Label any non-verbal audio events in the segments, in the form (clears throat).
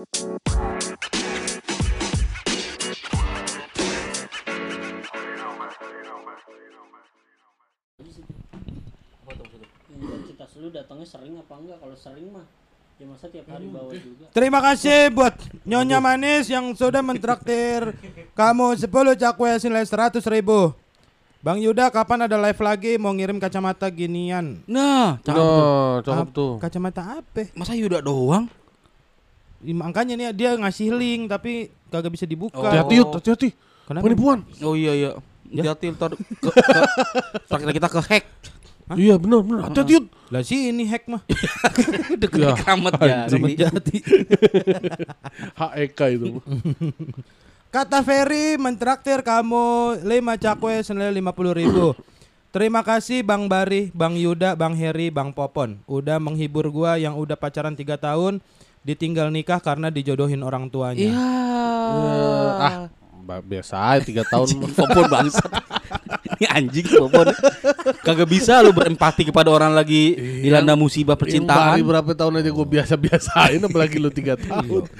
Intensitas lu datangnya sering apa enggak? Kalau sering mah ya masa tiap hari bawa juga. Terima kasih buat Nyonya Manis yang sudah mentraktir kamu 10 cakwe senilai 100 ribu. Bang Yuda kapan ada live lagi mau ngirim kacamata ginian? Nah, cakep tuh. Cakep tuh. Kacamata apa? Masa Yuda doang? Makanya nih dia ngasih link tapi kagak bisa dibuka. Oh. Hati-hati, Yud, hati-hati. Kenapa? Penipuan. Oh iya iya. Ya. Hati-hati ntar ke, ke, ntar kita ke hack. Iya, benar, benar. Hati-hati. Lah sih ini hack mah. (laughs) Ya, Keramat anjing. jadi. HEK (laughs) itu. (laughs) Kata Ferry mentraktir kamu 5 cakwe senilai 50 ribu. (coughs) Terima kasih Bang Bari, Bang Yuda, Bang Heri, Bang Popon. Udah menghibur gua yang udah pacaran 3 tahun ditinggal nikah karena dijodohin orang tuanya. Iya. ah, ba- biasa 3 tahun. Popon bangsat. (laughs) Ini anjing Popon. Kagak bisa lu berempati kepada orang lagi dilanda musibah Yang percintaan. berapa tahun aja gue biasa-biasain apalagi lu 3 tahun. (laughs)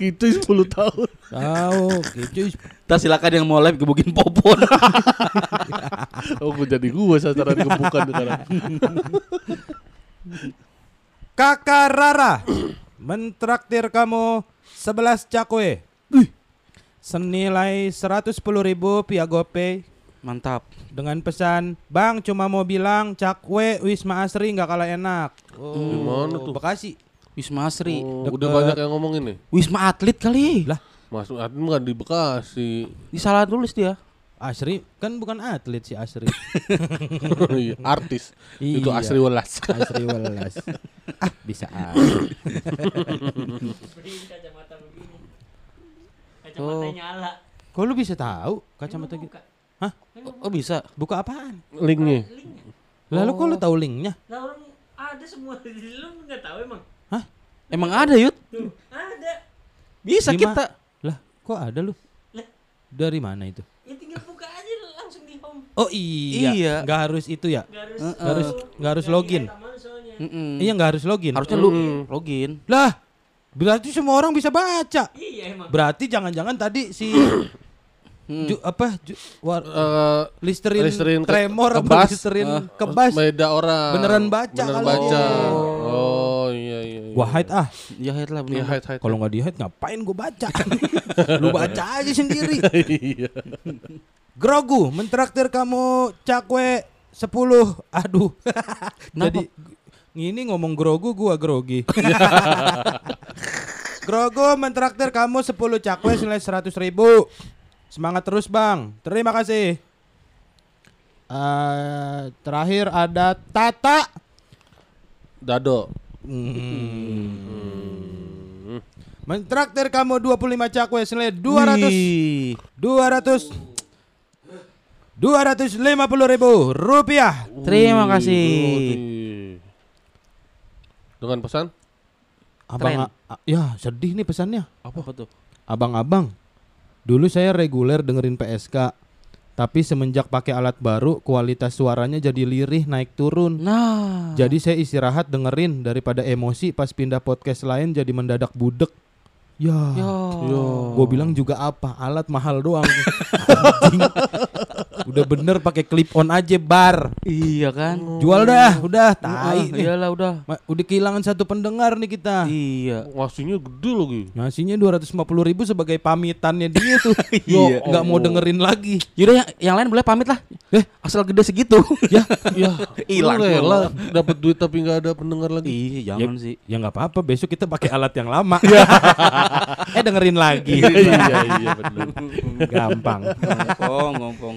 Gitu 10 tahun. Tahu, gitu. Ntar silakan yang mau live gebukin Popon. Oh, gue jadi gue sasaran gebukan sekarang. (laughs) Kakak Rara (clears throat) mentraktir kamu 11 cakwe. Senilai 110 ribu via GoPay Mantap. dengan pesan Bang cuma mau bilang cakwe Wisma Asri nggak kalah enak. Oh, Gimana tuh? Bekasi. Wisma Asri. Oh, Deket- udah banyak yang ngomongin nih. Wisma Atlet kali. Lah. Masuk admin kan di Bekasi. Disalah tulis dia. Asri kan bukan atlet si Asri. (laughs) Iya, Artis. Itu Iya. Asri Welas. Asri Welas. (laughs) ah bisa aja. Beliin kacamata begini. Kacamata nyala. Kok lu bisa tahu kacamata gitu? Hah? Oh bisa. Buka apaan? Linknya. Lalu kok lu tahu linknya? Lah ada semua (laughs) lu nggak tahu emang. Emang ada Yud? Tuh, ada. Bisa Gimana? kita. Lah, kok ada lu? Lah. Dari mana itu? Ya tinggal buka aja langsung di home. Oh iya, Iya. nggak harus itu ya? Gak harus Heeh. Nggak harus nggak harus login. Taman soalnya. Mm-mm. Iya nggak harus login. Harusnya lu Mm. login. Lah, berarti semua orang bisa baca. Iya emang. Berarti jangan-jangan tadi si Hmm. ju, apa ju, war, Eh, Listerin, Listerin ke- tremor apa kebas. Listerin Ah. kebas. beda orang. Beneran baca Beneran kali baca. dia. Oh, iya iya. iya. Gua hide ah. Ya hide lah bener. hide, hide. Kalau nggak di hide ngapain gua baca? (laughs) Lu baca aja sendiri. Iya. Grogu mentraktir kamu cakwe 10. Aduh. (laughs) Jadi ini ngomong grogu gua grogi. (laughs) grogu mentraktir kamu 10 cakwe senilai 100 ribu. Semangat terus bang. Terima kasih. Eh, terakhir ada Tata. Dado. Hmm. Mentraktir kamu 25 cakwe senilai 200 Wih. 200 250 ribu rupiah. Terima kasih. Dengan pesan? Abang, a- a- ya sedih nih pesannya. Apa tuh? Abang-abang, dulu saya reguler dengerin PSK, tapi semenjak pakai alat baru, kualitas suaranya jadi lirih naik turun. Nah. Jadi saya istirahat dengerin daripada emosi pas pindah podcast lain jadi mendadak budek. Ya, Yo. gue bilang juga apa? Alat mahal doang. (laughs) Udah bener pakai clip on aja bar. Iya kan? Jual dah, udah tai Ah, nih. iyalah udah. Ma- Udah kehilangan satu pendengar nih kita. Iya. Ngasihnya gede lagi. Ngasihnya 250 ribu sebagai pamitannya dia tuh. (laughs) Iya. Yo, nggak mau dengerin lagi. Yaudah yang, yang lain boleh pamit lah. Eh, asal gede segitu. (laughs) ya. Ya, Hilang. rela dapat duit tapi nggak ada pendengar lagi. Iya, jangan sih. Ya nggak apa-apa, besok kita pakai alat yang lama. (laughs) eh dengerin lagi. iya iya benar. Gampang. Ngompong, ngompong.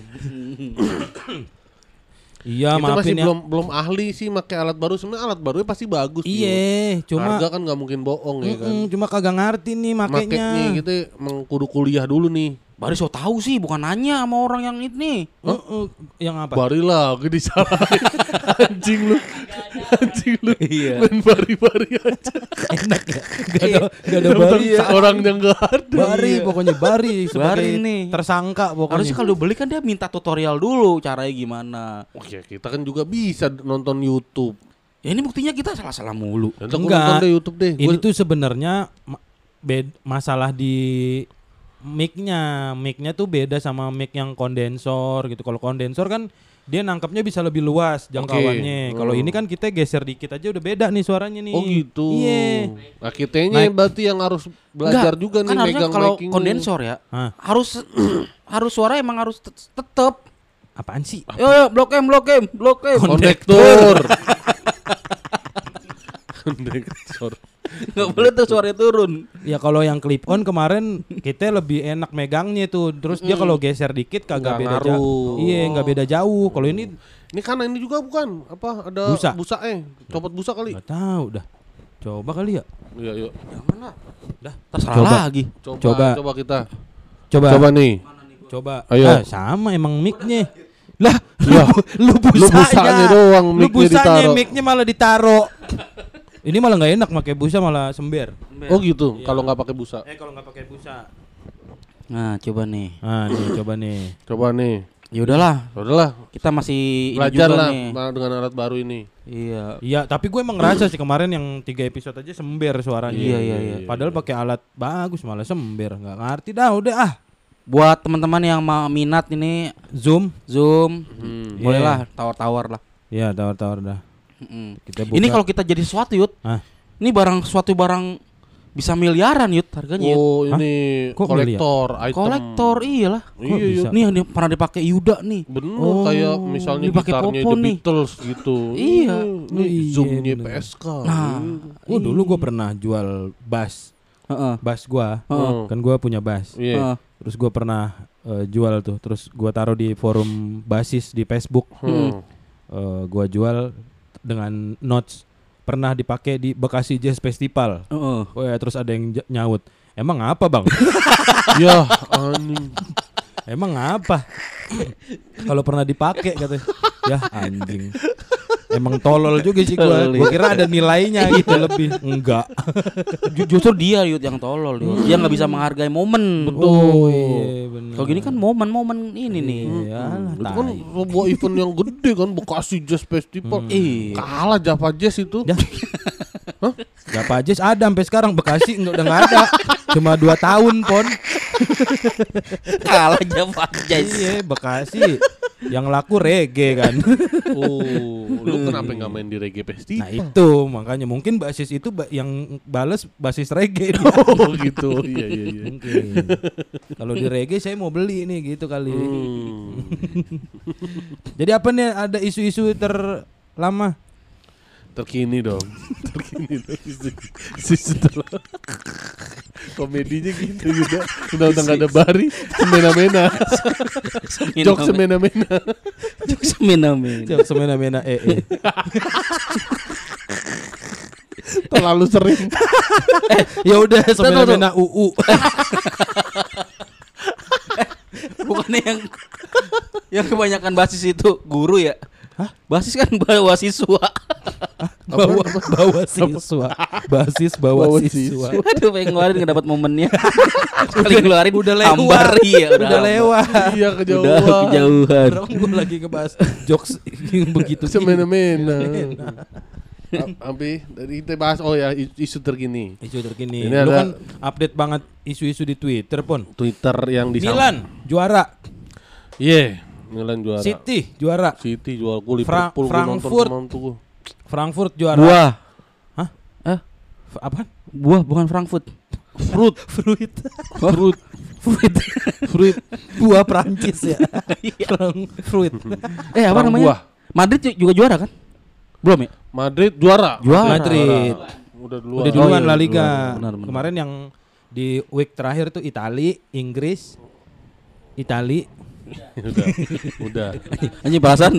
Iya, Kita masih ya. belum belum ahli sih pakai alat baru. Sebenarnya alat barunya pasti bagus. Iya, cuma Harga kan nggak mungkin bohong ya kan. Cuma kagak ngerti nih Makanya makainya. kita emang kudu kuliah dulu nih. Baru so tahu sih, bukan nanya sama orang yang ini. Heeh, yang apa? Bari lagi disalahin. (laughs) Anjing lu. Anjing lu. Iya. Main bari-bari aja. Enak ya. Gak ada gak ada bari ya. Orang yang nggak ada. Bari pokoknya bari Bari nih. tersangka pokoknya. Harusnya kalau beli kan dia minta tutorial dulu caranya gimana. Oh ya kita kan juga bisa nonton YouTube. Ya ini buktinya kita salah-salah mulu. Enggak. nonton deh YouTube deh. Ini Gua- tuh sebenarnya masalah di mic-nya. Mic-nya tuh beda sama mic yang kondensor gitu. Kalau kondensor kan dia nangkapnya bisa lebih luas jangkauannya. Kalau Hmm. ini kan kita geser dikit aja udah beda nih suaranya nih. Oh gitu. Iya. Nah kitanya Naik. berarti yang harus belajar Enggak, juga nih kan harusnya megang kalau mic ini. kondensor ya Hah, harus (clears throat) harus suara emang harus tet- tetep. apaan sih? Yo yo blok M blok M blok M. Kondektor. (laughs) (laughs) Kondektor. Nggak boleh tuh suaranya turun. Ya kalau yang clip on kemarin kita lebih enak megangnya tuh. Terus dia kalau geser dikit kagak Nggak beda ngaruh. jauh. Iya, nggak beda jauh. Kalau ini Ini kan ini juga bukan apa ada Busa. busa eh copot busa kali. nggak tahu dah. Coba kali ya. Iya yuk. Dah, Terserah Coba. lagi. Coba Coba. coba, kita. coba. Coba nih. Coba. Ayo. Ah, sama emang mic-nya. Lah, (laughs) Ya. lu busanya, busanya doang, lu mic-nya mic-nya malah ditaro. Ini malah nggak enak pakai busa malah sember. Oh gitu. Kalau nggak pakai busa. Eh kalau nggak pakai busa. Nah coba nih. Ah, nih (clears throat) coba nih. Coba nih. Ya udahlah, Ya Udahlah. kita masih ini Belajar juga lah nih. dengan alat baru ini. Iya. Iya, tapi gue emang ngerasa sih kemarin yang tiga episode aja sember suaranya. Iya, iya, iya. Padahal pakai alat bagus malah sember. Nggak ngerti dah udah ah. Buat teman-teman yang mau minat ini Zoom. Zoom, Hmm. bolehlah tawar-tawar lah. Ya tawar-tawar dah. Kita buka. Ini kalau kita jadi sesuatu yut, Hah? ini barang suatu barang bisa miliaran yut harganya. Yut. Oh ini Kok kolektor item. Kolektor iyalah. Iya, iya. Nih yang pernah dipakai Yuda nih. Bener Oh, kayak misalnya dipakai gitarnya Popo The nih. Beatles gitu. Iya. Ini Iya, zoomnya bener. PSK. Nah, Oh dulu gue pernah jual bass, Heeh. bass gua. Heeh. Kan gua punya bass. Iya. Heeh. Terus gue pernah eh, jual tuh. Terus gua taruh di forum basis di Facebook. Hmm. Eh, gua jual dengan notes pernah dipakai di Bekasi Jazz Festival. Heeh. Oh ya, terus ada yang nyaut. Emang apa bang? (laughs) ya anjing. Emang apa? Kalau pernah dipakai katanya. Ya anjing. Emang tolol juga sih Gua iya. kira ada nilainya gitu lebih. Enggak. Ju- Justru dia Yud yang tolol Yud. Dia nggak bisa menghargai momen. Oh iya benar. Kalau gini kan momen-momen ini nih. Iyalah, Itu kan sebuah event yang gede kan Bekasi Jazz Festival. Iya. Kalah Java Jazz itu. Ya. (laughs) Gak Jazz ada sampai sekarang Bekasi nggak udah nggak ada. Cuma dua tahun pon. (laughs) Kalah Java Jazz. Iya Bekasi. Yang laku reggae kan. Oh, (laughs) lu kenapa nggak main di reggae festival? Nah itu makanya mungkin basis itu ba- yang bales basis reggae dia. (laughs) Oh (laughs) gitu. Iya iya iya. Mungkin. Kalau di reggae saya mau beli nih gitu kali. Hmm. Jadi apa nih ada isu-isu terlama? Terkini dong. (laughs) Terkini dong. Isu (laughs) setelah (laughs) komedinya gitu juga. Udah udah nggak ada bari, semena-mena. Jok semena-mena. Jok semena-mena. Jok semena-mena eh eh. Terlalu sering. Ya udah semena-mena UU. Bukannya yang yang kebanyakan basis itu guru ya? Hah? Basis kan bawa siswa. bawa bawa siswa. Basis bawa, Bawa siswa. siswa. Aduh pengen ngeluarin nggak dapat momennya. (laughs) Sekali ngeluarin Udah lewat. hambar, iya, udah, hambar. lewat. Iya Udah kejauhan. kejauhan. Orang gue lagi ngebahas jokes yang begitu. Semena-mena. Ampi, dari kita bahas oh ya is- isu terkini. Isu terkini. Ini Lu ada- kan update banget isu-isu di Twitter pun. Twitter yang di Milan juara, Iya, Milan juara. City juara, City juara gue Fra- Liverpool gua nonton Frankfurt. Frankfurt juara. Buah. Hah? Eh, F- Apa? buah bukan Frankfurt. (laughs) Fruit, Fruit. fruit, Fruit. fruit. Buah Prancis ya. Frank- (laughs) Fruit. (laughs) eh apa Perang namanya? buah. Madrid ju- juga juara kan? Belum ya? Madrid juara. Juara. Madrid. Udah duluan. Udah duluan Oh, iya, La Liga. duluan. Benar, benar. Kemarin yang di week terakhir tuh Itali, Inggris, Itali. Udah, udah. Anjing bahasan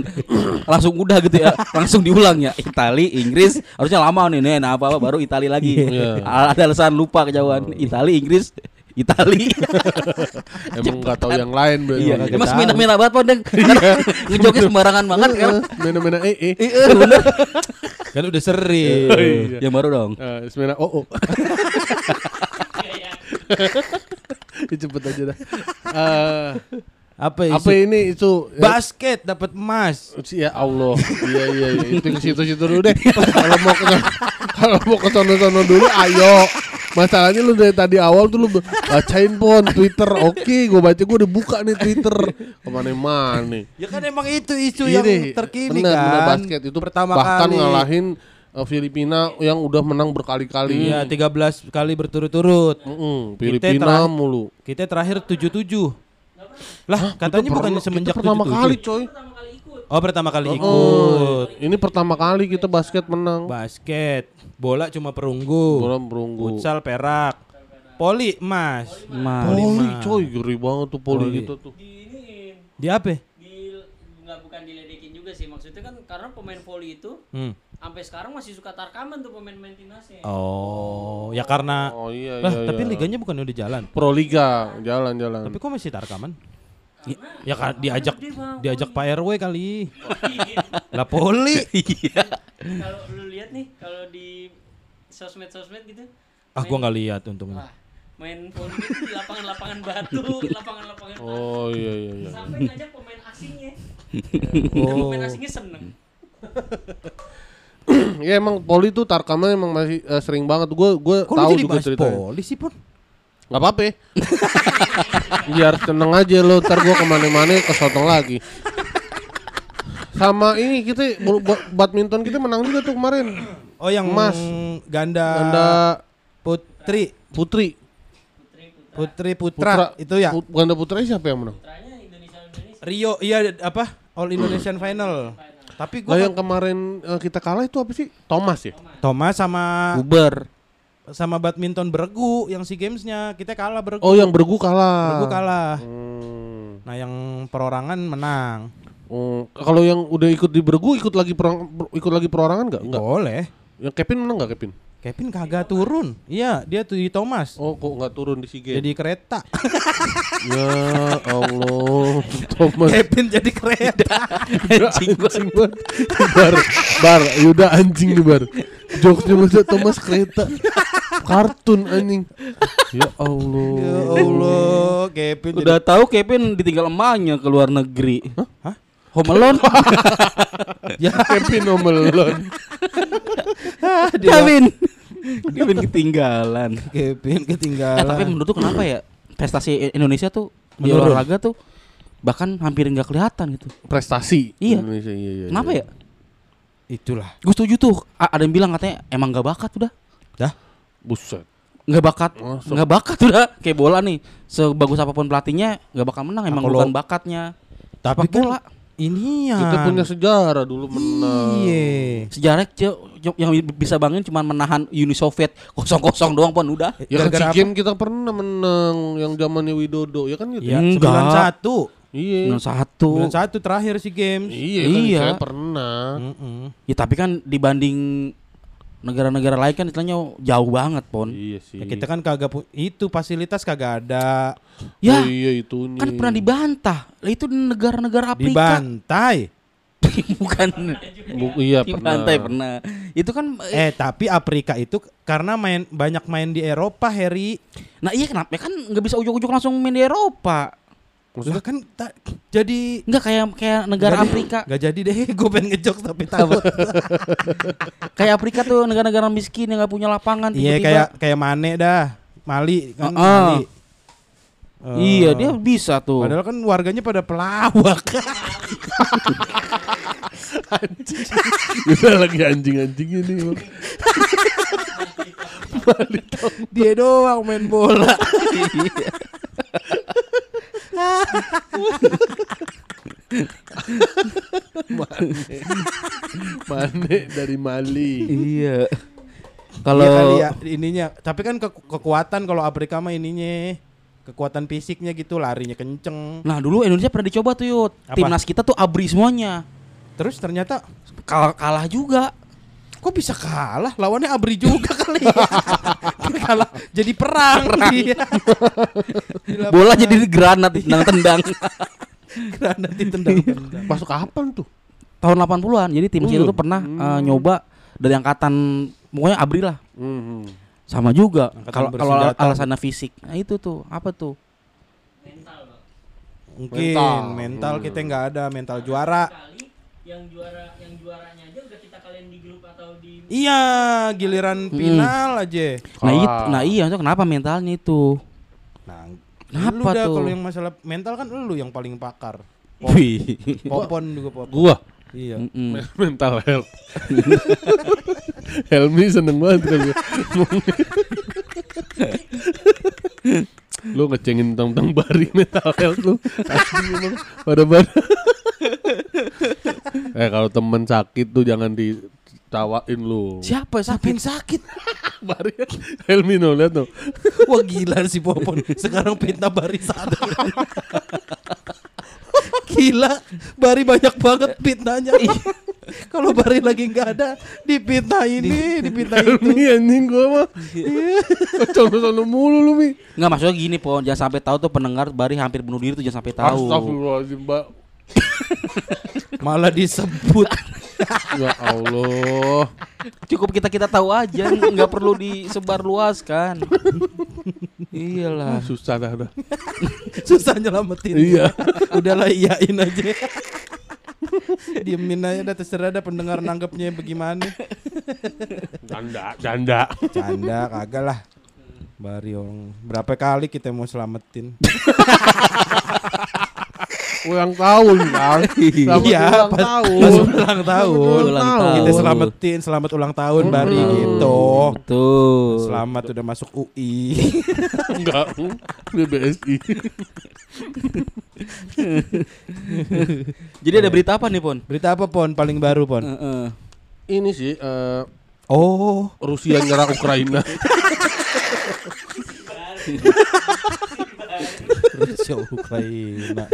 langsung udah gitu ya. Langsung diulang ya. Itali, Inggris, harusnya lama nih nih nah apa-apa baru Itali lagi. Iya. Ada alasan lupa kejauhan. Itali, Inggris, Itali. (laughs) Emang nggak tahu yang lain berarti. Iya, Mas tahu. minta-minta banget Pondeng. Ngejoknya sembarangan banget kan. Mena-mena eh eh. Iya, bener. Kan udah sering. Iya. Yang baru dong. Eh, semena oh oh. Ya, (laughs) cepet aja dah. Eh, Apa Apa ini itu? eh, Basket dapat emas. Ya Allah, iya iya iya itu ke situ-situ dulu deh. Kalau mau ke kalau mau ke sono-sono dulu, ayo. Masalahnya lu dari tadi awal tuh lu bacain pon Twitter. Oke, gua baca gua udah buka nih Twitter. Ke mana-mana. Ya kan emang itu isu Iya yang deh, terkini bener, kan. bener, basket itu pertama bahkan kali. ngalahin uh, Filipina yang udah menang berkali-kali. Iya, 13 kali berturut-turut. Mm-mm, Kita Filipina terakhir- mulu. Kita terakhir 77. Lah, katanya Itu bukannya pertama- semenjak itu pertama 77. kali, coy. pertama kali ikut Oh, pertama kali Oh, ikut. ini pertama kali kita basket menang. Basket, bola cuma perunggu. Bola perunggu. Futsal perak. Poli emas. Mas. Poli coy, geri banget tuh poli, Poli. gitu tuh. diiniin Di apa? di nggak bukan diledekin juga sih maksudnya kan karena pemain voli itu Hmm. Sampai sekarang masih suka tarkaman tuh pemain-pemain timnasnya Oh, ya karena Oh iya lah, iya. tapi iya. liganya bukan udah jalan. Pro Liga jalan-jalan. Tapi kok masih tarkaman? Ya kan diajak diajak Pak RW kali. (laughs) Lah poli. Iya. (laughs) kalau lu lihat nih kalau di sosmed-sosmed gitu Ah, gua nggak lihat untungnya. wah main itu di lapangan-lapangan batu (laughs) lapangan-lapangan batu Oh iya iya iya. sampai ngajak pemain asingnya Oh. pemain asingnya seneng (clears throat) ya emang poli tuh tarkamnya emang masih eh, sering banget. Gue gue Kok lu tahu jadi juga bahas ceritanya. poli sih, Pon? Gak apa-apa. (laughs) Biar tenang aja lo. Ntar gue ke mana-mana kesotong lagi. Sama ini kita badminton kita menang juga tuh kemarin. Oh, yang Emas. ganda, Ganda putri, putri. putri putri putra, putra. itu ya. Put- ganda putra siapa yang menang? putranya Indonesia Indonesia Rio iya apa? All Indonesian Final. Tapi gua yang kemarin eh, kita kalah itu apa sih? Thomas ya? Thomas sama Uber. sama badminton beregu yang SEA Games-nya kita kalah beregu. Oh yang bergu kalah. Beregu kalah. Hmm. Nah, yang perorangan menang. Oh, kalau yang udah ikut di bergu ikut lagi perang, ikut lagi perorangan nggak? Enggak. Boleh. Yang Kevin menang nggak Kevin? Kevin kagak turun. Iya, dia tuh di Thomas. Oh kok nggak turun di Games? Jadi kereta. (laughs) Ya Allah, Thomas. Kevin jadi kereta. (laughs) anjing banget. Bar, bar, Yuda anjing nih bar. Jokesnya masa Thomas kereta. Kartun anjing. Ya Allah. ya Allah, Kevin jadi Udah tahu Kevin ditinggal emaknya ke luar negeri. Hah? Home Alone. (laughs) ya Kevin dia Kevin. (laughs) Kevin ketinggalan. Kevin Eh, ketinggalan. tapi menurut tuh kenapa ya prestasi Indonesia tuh di Menurun. olahraga tuh bahkan hampir nggak kelihatan gitu. Prestasi. Iya. Indonesia, iya, iya, Kenapa iya. ya? Itulah. Gue setuju tuh. A- ada yang bilang katanya emang nggak bakat udah. Dah. Buset. Nggak bakat, nggak bakat udah. Kayak bola nih, sebagus apa pun pelatihnya nggak bakal menang. Emang Nah, kalau- bukan bakatnya. Tapi Sepak kan bola. Ini ya. Kita punya sejarah dulu menang. Iya. Sejarah yang bisa bangin cuma menahan Uni Soviet kosong-kosong doang pun udah. Ya kan Games kita pernah menang yang zamannya Widodo, ya kan gitu. Iya, Enggak. 91. Iya. Menang satu. 91 terakhir SEA Games. Iya, kan Iya. saya pernah. Mm-mm. Ya tapi kan dibanding negara-negara lain kan istilahnya jauh banget pon. Iya sih. Ya, kita kan kagak pu- itu fasilitas kagak ada Ya Oh, iya itu nih. kan pernah dibantah. Itu negara-negara Afrika. dibantai. (laughs) Bukan Bu- iya pernah. dibantai pernah. Itu kan Eh eh, tapi Afrika itu karena main banyak main di Eropa, Harry. nah iya kenapa kan nggak bisa ujuk-ujuk langsung main di Eropa. Lah kan ta- jadi Enggak kayak kayak negara Nggak deh. Afrika. Gak jadi deh, (laughs) gue pengen ngejokes tapi takut. (laughs) Kayak Afrika tuh negara-negara miskin yang nggak punya lapangan Iya kayak kayak Mane dah, Mali kan Ah, ah. Mali. Eh, Iya, dia bisa tuh. Padahal kan warganya pada pelawak. (laughs) Kita lagi anjing-anjingnya nih. Bang. dia doang main bola. (laughs) Mane dari Mali. Iya. Kalau Kalau ya, ininya, tapi kan ke- kekuatan kalau Afrika mah ininya kekuatan fisiknya gitu larinya kenceng. Nah dulu Indonesia pernah dicoba tuh Apa? Timnas kita tuh abri semuanya Terus ternyata Kalah, kalah juga kok bisa kalah? Lawannya Abri juga (laughs) kali ya. (laughs) kalah jadi perang. Iya. (laughs) Di lapangan. Bola jadi granat tendang-tendang (laughs) granat ditendang-tendang. Masuk kapan tuh? Tahun 80-an Jadi tim kita Uh, tuh pernah eh, nyoba Dari angkatan Pokoknya abri lah Hmm. Sama juga Kalau alasannya fisik Nah itu tuh Apa tuh mental bang Mungkin Mental. mental, Hmm. kita nggak ada mental juara. Yang juara yang juaranya aja udah kita kalian di grup atau di Iya, giliran final aja. Nah, Kalah. it- nah iya, itu kenapa mentalnya itu? Nah, Kenapa lu dah tuh? kalau yang masalah mental kan lu yang paling pakar. Wih. Popon juga popon. Gua Iya. Mm-mm. (laughs) mental health. (laughs) Helmi seneng banget kali. ya. lu ngecengin tentang bari mental health lu. Pada pada. (laughs) eh kalau temen sakit tuh jangan ditawain lu. Siapa Siapa yang sakit? (laughs) Bari Helmi no lihat no. (laughs) Wah gila si Popon. Sekarang pinta Bari satu. (laughs) gila, Bari banyak banget pintanya. Kalau Bari lagi nggak ada, dipinta ini, dipinta itu. Helmi anjing gua mah. Contoh-contoh mulu lu Mi. Enggak maksudnya gini, Pon. Jangan sampai tahu tuh pendengar Bari hampir bunuh diri tuh jangan sampai tahu. Astagfirullahaladzim, Mbak. Malah disebut. (laughs) Ya Allah. Cukup kita kita tahu aja, nggak perlu disebar luaskan. (laughs) Iyalah. Susah dah dah. (laughs) Susah nyelamatin. Iya. Udahlah iyain aja. Diemin aja dah terserah dah pendengar nanggapnya bagaimana. Janda, janda. Canda kagak lah. Bari orang berapa kali kita mau selamatin? Ulang tahun kan. (laughs) Selamat Iya, ulang pas- tahun. pas ulang tahun. Ulang tahun. Kita selamatin, selamat ulang tahun Bari gitu. Betul. Selamat udah masuk UI. (laughs) Enggak. BBSI. Jadi ada berita apa nih, Pon? Berita apa Pon paling baru Pon? Heeh. Ini sih eh, Oh, Rusia nyerang Ukraina. (laughs) Rusia Ukraina.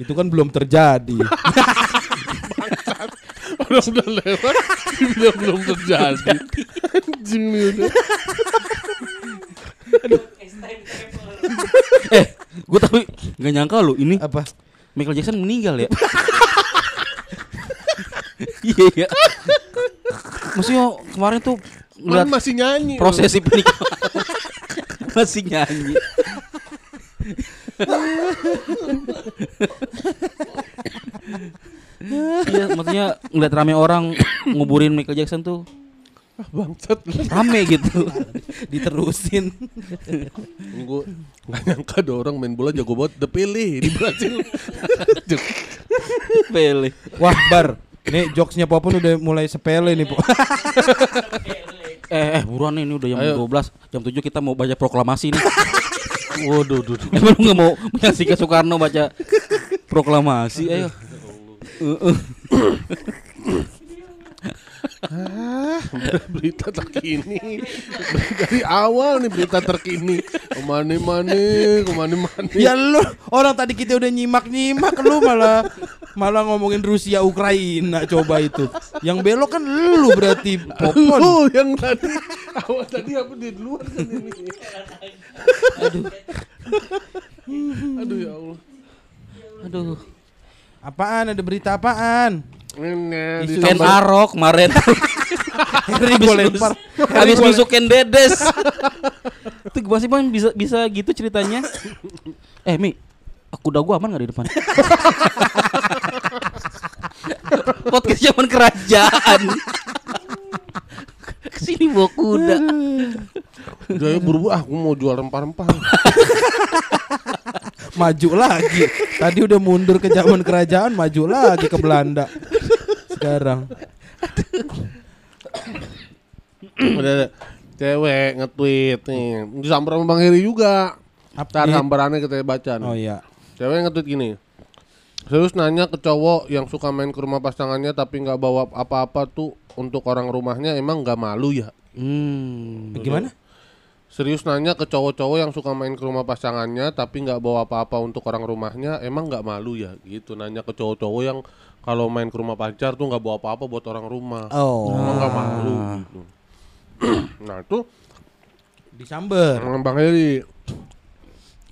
Itu kan belum terjadi. (laughs) Orang udah lewat, dibilang belum terjadi. Anjing nih udah. (laughs) Eh, gue tapi nggak nyangka lu ini Apa? Michael Jackson meninggal ya. (laughs) Iya iya. Maksudnya kemarin tuh ngeliat masih nyanyi. prosesi pernikahan masih nyanyi. Iya, maksudnya ngeliat rame orang nguburin Michael Jackson tuh Ah, bangsat. rame gitu. Diterusin. Gue nggak nyangka ada orang main bola jago banget. The Pele di Brazil. Pele. Wah, Bar. Nih jokesnya Popon udah mulai sepele nih, Po. Eh, eh buruan nih, ini udah jam Ayo. 12 Jam 7 kita mau baca proklamasi nih Waduh, duh, duh. Emang lu gak mau menyaksikan Soekarno baca proklamasi? Ayo Heeh. berita terkini dari awal nih berita terkini ke mana mana ke mana mana ya lu orang tadi kita udah nyimak-nyimak lu malah malah ngomongin Rusia Ukraina coba itu. Yang belok kan lu berarti Popon. lu yang tadi awal tadi apa di luar kan ini aduh aduh ya Allah Aduh Apaan ada berita apaan? Ken Arok kemarin (laughs) Harry gue lempar. Habis nusuk Ken Dedes (laughs) Itu gimana sih bang bisa, bisa gitu ceritanya Eh Mi Kuda gua aman gak di depan? (laughs) Podcast zaman kerajaan Ke sini bawa kuda udah ya buru-buru ah aku mau jual rempah-rempah Maju lagi. Tadi udah mundur ke zaman kerajaan, maju lagi ke Belanda. Sekarang. udah ada cewek nge-tweet nih disambar sama Bang Heri juga Apa? Ntar sambarannya kita baca nih. Oh iya. Cewek nge-tweet gini. Serius nanya ke cowok yang suka main ke rumah pasangannya tapi nggak bawa apa-apa tuh untuk orang rumahnya emang nggak malu ya? Hmm Gimana? Serius nanya ke cowok-cowok yang suka main ke rumah pasangannya tapi nggak bawa apa-apa untuk orang rumahnya emang nggak malu ya? Gitu nanya ke cowok-cowok yang kalau main ke rumah pacar tuh nggak bawa apa-apa buat orang rumah. Oh. Emang nggak malu gitu. (clears throat) nah tuh Disamber. Bang Heri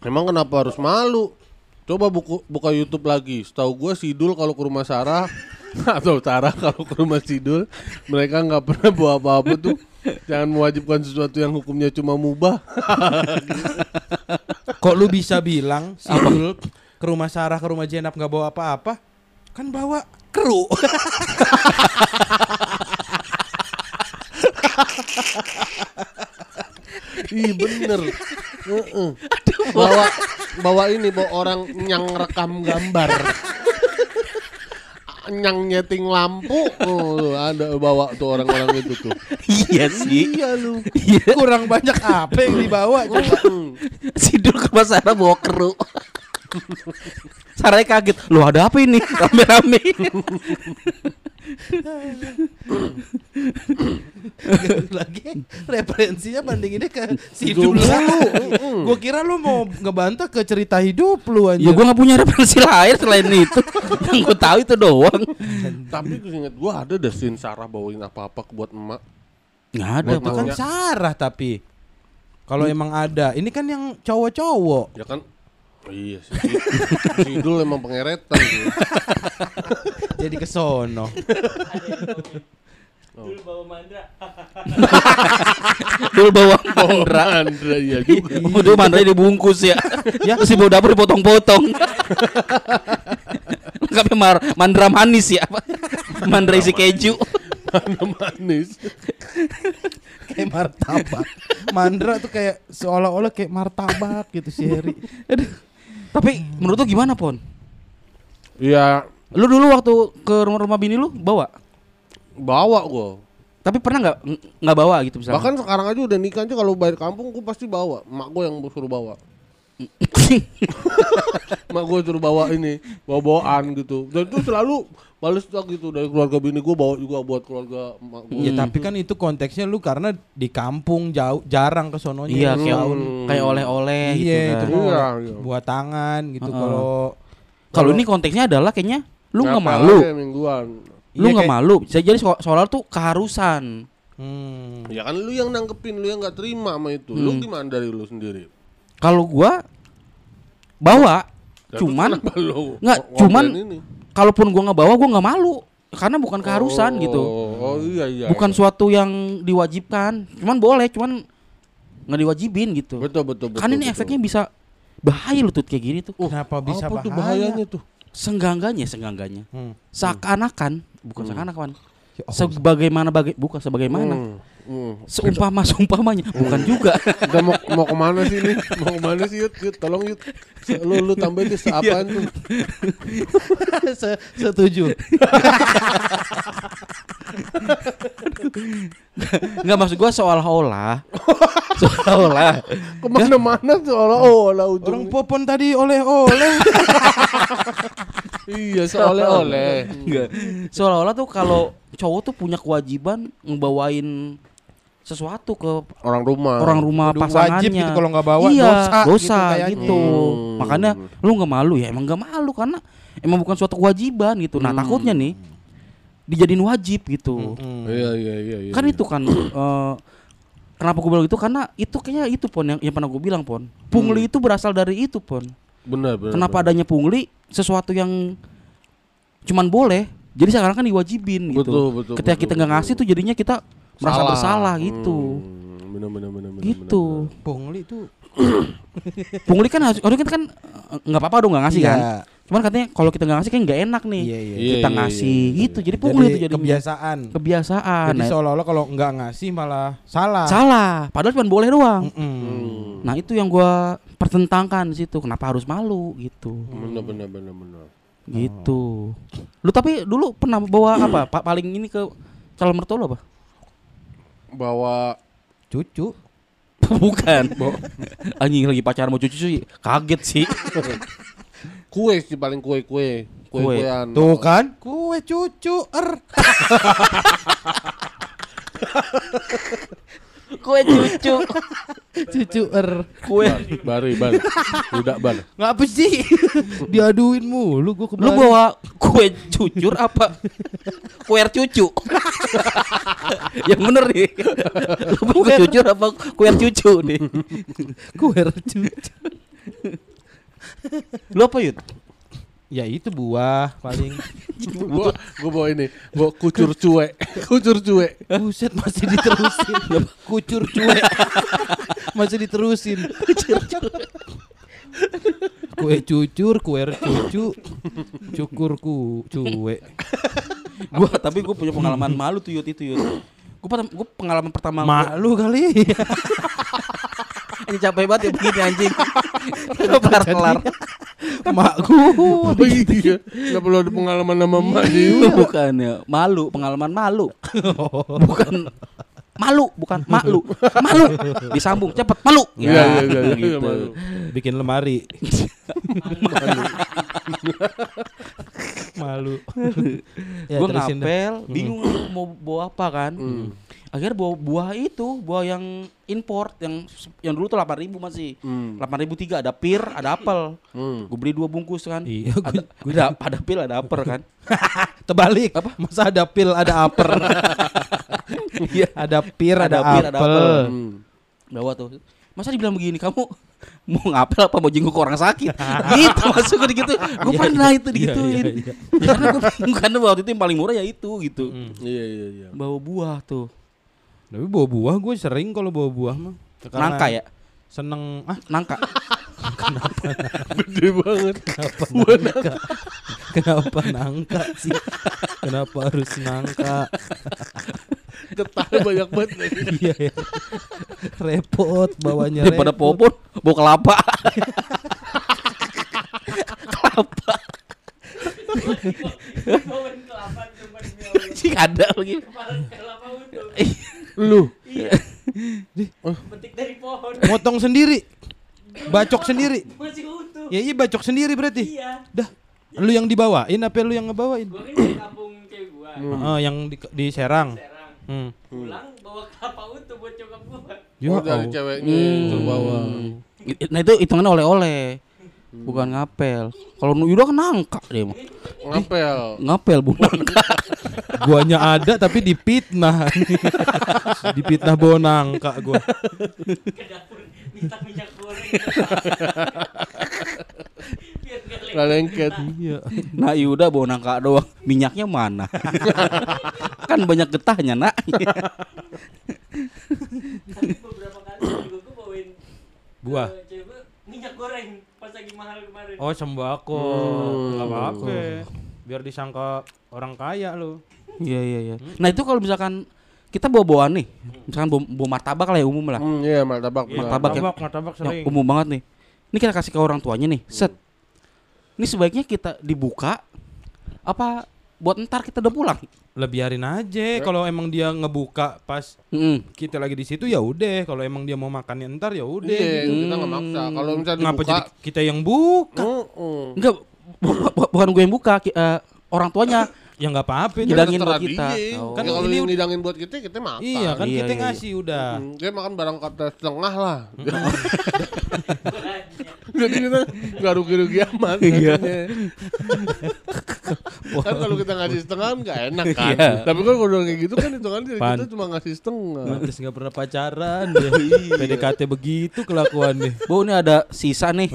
Emang kenapa harus malu? Coba buku, buka YouTube lagi. Setahu gue Sidul kalau ke rumah Sarah (laughs) atau Sarah kalau ke rumah Sidul, mereka nggak pernah bawa apa-apa tuh. Jangan mewajibkan sesuatu yang hukumnya cuma mubah. Kok lu bisa bilang Sidul ke rumah Sarah, ke rumah Jenap nggak bawa apa-apa, kan bawa kru. (laughs) Ih bener. Heeh. Bawa bawa ini bawa orang yang rekam gambar. Nyang nyeting lampu, oh, ada bawa tuh orang-orang itu tuh. iya sih. Iya lu. Iya. Kurang banyak apa yang dibawa coba. Sidul ke Mas Sarah bawa keru. Sarah kaget. Lu ada apa ini? (laughs) Rame-rame. lagi referensinya bandinginnya ke si Hidup dulu. lu. Gua kira lu mau ngebantah ke cerita hidup lu aja. ya gua nggak punya referensi lain selain itu. (laughs) Yang gua tahu itu doang. Tapi gue inget gue ada deh scene Sarah bawain apa-apa buat emak. Nggak ada. itu kan Makanya- Sarah tapi kalau emang ada, ini kan yang cowok-cowok. Ya kan? Oh, iya sih. Si Idul emang pengeretan sih. (laughs) Jadi kesono. Dulu bawa mandra. (laughs) Dulu bawa mandra. Andra iya juga. Oh, dulu mandra dibungkus ya. ya. Terus di bawah dapur dipotong-potong. (laughs) Lengkapnya mar mandra manis ya. Mandra isi keju. Mana manis. kayak martabak. Mandra tuh kayak seolah-olah kayak martabak gitu si Heri. Aduh. Tapi menurut lu gimana, Pon? Iya Lu dulu waktu ke rumah-rumah bini lu bawa? bawa gue. Tapi pernah nggak ng- nggak bawa gitu misalnya? Bahkan sekarang aja udah nikah aja kalau bayar kampung gue pasti bawa. Mak gue yang suruh bawa. (laughs) (laughs) Mak gue suruh bawa ini, bawa bawaan gitu. Dan itu selalu balas gitu dari keluarga bini gue bawa juga buat keluarga mak gue. Ya tapi kan itu konteksnya lu karena di kampung jauh jarang ke sononya. iya lu kayak tahun. kayak oleh-oleh gitu Iya, kan. itu Iya, iya. buat tangan gitu kalau Kalau ini konteksnya adalah kayaknya lu nggak malu. aja mingguan. Lu Iya, nggak kayak- malu. Bisa jadi so- tuh keharusan. Hmm. Ya kan lu yang nangkepin, lu yang nggak terima sama itu. Lu Hmm. gimana dari lu sendiri? Kalau gua bawa, Ya, cuman lu nggak, cuman ini? Kalaupun gua nggak bawa gua nggak malu karena bukan keharusan Oh, gitu. Oh iya iya. bukan iya. suatu yang diwajibkan. Cuman boleh, cuman nggak diwajibin gitu. betul betul betul. kan ini betul. efeknya bisa bahaya lu tuh kayak gini tuh. Kenapa bisa apa tuh bahaya? bahayanya tuh? Senggangganya, senggangganya. Hmm. Seakan-akan, bukan seakan-akan. Ya. Sebagaimana baga bukan sebagaimana. Hmm, hmm. Seumpama seumpamanya, bukan juga. (laughs) Udah mau mau ke mana sih ini? Mau ke mana sih Yud? Yud, tolong Yud. Lu lu tambahin deh seapaan tuh? Se- (laughs) Setuju. Enggak maksud gua seolah-olah. seolah-olah. Ke mana-mana tuh olah olah Orang ujung. popon tadi oleh-oleh. (laughs) Iya seoleh-oleh. Enggak. Seolah-olah tuh kalau cowok tuh punya kewajiban ngebawain sesuatu ke Orang rumah. orang rumah Udah pasangannya. wajib gitu kalau nggak bawa, iya, dosa gitu dosa kayaknya. gitu. Hmm. Makanya lu nggak malu ya emang nggak malu karena emang bukan suatu kewajiban gitu. Nah Hmm. takutnya nih dijadiin wajib gitu. Hmm. Iya iya iya iya. Kan itu kan eh, kenapa gue bilang itu karena itu kayaknya itu pon yang, yang pernah gue bilang pon. Pungli itu berasal dari itu pon. benar benar. Kenapa adanya pungli sesuatu yang cuman boleh jadi sekarang kan diwajibin gitu. Betul, betul, Ketika betul, kita nggak betul. ngasih tuh jadinya kita merasa Salah. bersalah gitu. Hmm, benar benar benar benar. Gitu. Pungli tuh Pungli kan harus harusnya kan eh, nggak apa-apa dong nggak ngasih kan. Iya. Cuman katanya kalau kita nggak ngasih kan nggak enak nih. Iya, iya. Iya, Kita iya, ngasih iya, iya. gitu. Jadi pungli Jadi itu jadi kebiasaan. kebiasaan. Jadi Nah, seolah-olah kalau nggak ngasih malah salah. salah. Padahal cuma boleh doang. Mm-mm. Hmm. Nah itu yang gua pertentangkan di situ. Kenapa harus malu gitu? Benar benar benar benar. Gitu. Lu tapi dulu pernah bawa apa? (coughs) Pak paling ini ke calon mertua lu apa? Bawa Cucu. (laughs) Bukan. Anjing lagi pacaran mau cucu sih kaget sih. (laughs) kue sih paling kue kue kue Kue. kuean. Tuh kan, kue cucu er. (laughs) Kue cucu. (laughs) Cucu er. Kue. Bari bari. Udah bar. Ngapa sih? Diaduin mulu gua Lu kemarin. bawa kue cucur apa? Kue cucu. (laughs) yang bener nih. Lu bawa kue cucur apa kue cucu nih? kue cucu. Lu apa yud? Ya itu buah paling. (laughs) gua gua bawa ini, bawa kucur cuek, (laughs) kucur cuek. Buset masih diterusin. (laughs) Kucur cuek. masih diterusin. Kue cucur, kuer cucu, cukurku cuek. Gua tapi gue punya pengalaman malu tuh Yud itu Yud. Gue gua pengalaman pertama gua- Malu kali. Ini capek banget ya begini anjing. (laughs) Gak kelar-kelar. Mak gua. Oh iya. Enggak perlu ada pengalaman sama emaknya. Bukan ya, malu, pengalaman malu. (laughs) Bukan malu, bukan malu. Malu. Disambung cepet malu. Iya iya iya iya, gitu. malu. Bikin lemari. Malu. ya, gue ngapel, bingung mau bawa apa kan. Hmm. Akhirnya bawa buah itu, buah yang import yang yang dulu tuh 8000 masih. Hmm. 8003 ada pir, ada apel. Hmm. Gue beli dua bungkus kan. Iya, ada, ada ada pil, ada apel kan. (laughs) Terbalik. Apa? Masa ada pil, ada upper. (laughs) Iya. ada pir, ada, Ada pir, ada apel. apel. Hmm. Bawa tuh. Masa dibilang begini kamu (laughs) mau ngapel apa mau jenguk orang sakit? gitu masuk gue gitu. Gue Iya, pernah iya. itu Iya, digituin. iya, iya. Ya, karena gue karena waktu itu yang paling murah ya itu gitu. Hmm. Iya iya iya. Bawa buah tuh. Tapi bawa buah gue sering kalau bawa buah mah. Karena Nangka ya? Seneng ah Nangka. Gede banget. kenapa nangka? kenapa nangka sih? Kenapa harus nangka? Getahnya banyak banget. Iya ya. Repot bawanya Daripada popon, bawa kelapa. kelapa. Kelapa. Sih ada lagi. Kemarin kelapa utuh. Lu. Iya. Petik dari pohon. Motong sendiri. Bacok sendiri. Masih utuh. Ya iya bacok sendiri berarti. Iya. Dah. Lu yang dibawain apa lu yang ngebawain? Gua kan dari kampung cewek gua. Oh, yang di, di Serang. Serang. Hmm. Pulang bawa kelapa utuh buat cokap gua. Ya Oh, dari ceweknya ke bawah. Nah itu hitungannya oleh-oleh. Bukan ngapel. Kalau Yuda kan nangka dia mah. Ngapel. Ngapel bu nangka. (laughs) Guanya ada tapi dipitnah. (laughs) dipitnah bawa nangka gua. Ke dapur minta minyak goreng. Biar gak lengket. Iya. Nah Yuda bawa nangka doang. Minyaknya mana? (laughs) kan banyak getahnya nak. Tapi beberapa kali juga gua bawain Buah. ke cewek gua minyak goreng pas lagi mahal kemarin. Oh sembako. Hmm. Enggak apa-apa. Biar disangka orang kaya lu. Iya iya iya. Nah itu kalau misalkan kita bawa bawaan nih, misalkan bawa, bawa martabak lah ya umum lah. Hmm, iya martabak. Iya, Martabak ya? martabak, martabak Yang sering. umum banget nih. Ini kita kasih ke orang tuanya nih. Set. Ini sebaiknya kita dibuka apa buat ntar kita udah pulang? Lah biarin aja kalau emang dia ngebuka pas Mm-mm. kita lagi di situ ya udah kalau emang dia mau makannya ntar ya udah Iya, kita nggak maksa. Kalau misalnya ngapa dibuka, jadi kita yang buka Hmm, hmm. Enggak, bu- bu- bukan gue yang buka, ki- eh, orang tuanya. (coughs) ya nggak apa-apa terserah buat kita. Oh. Kan kalau Ini yang udah- ngidangin buat kita, kita makan. iya kan Iya, kita iya, ngasih udah Hmm, Dia makan barang kata setengah lah. (laughs) Jadi kita nggak rugi-rugi amat. Iya. katanya. (laughs) kan kalau kita ngasih setengah nggak enak kan. Iya. Tapi kan kalau udah kayak gitu kan hitungan dari Pan. kita cuma ngasih setengah. Pantes nggak pernah pacaran (laughs) dia. PDKT begitu kelakuannya. Bu ini ada sisa nih (laughs)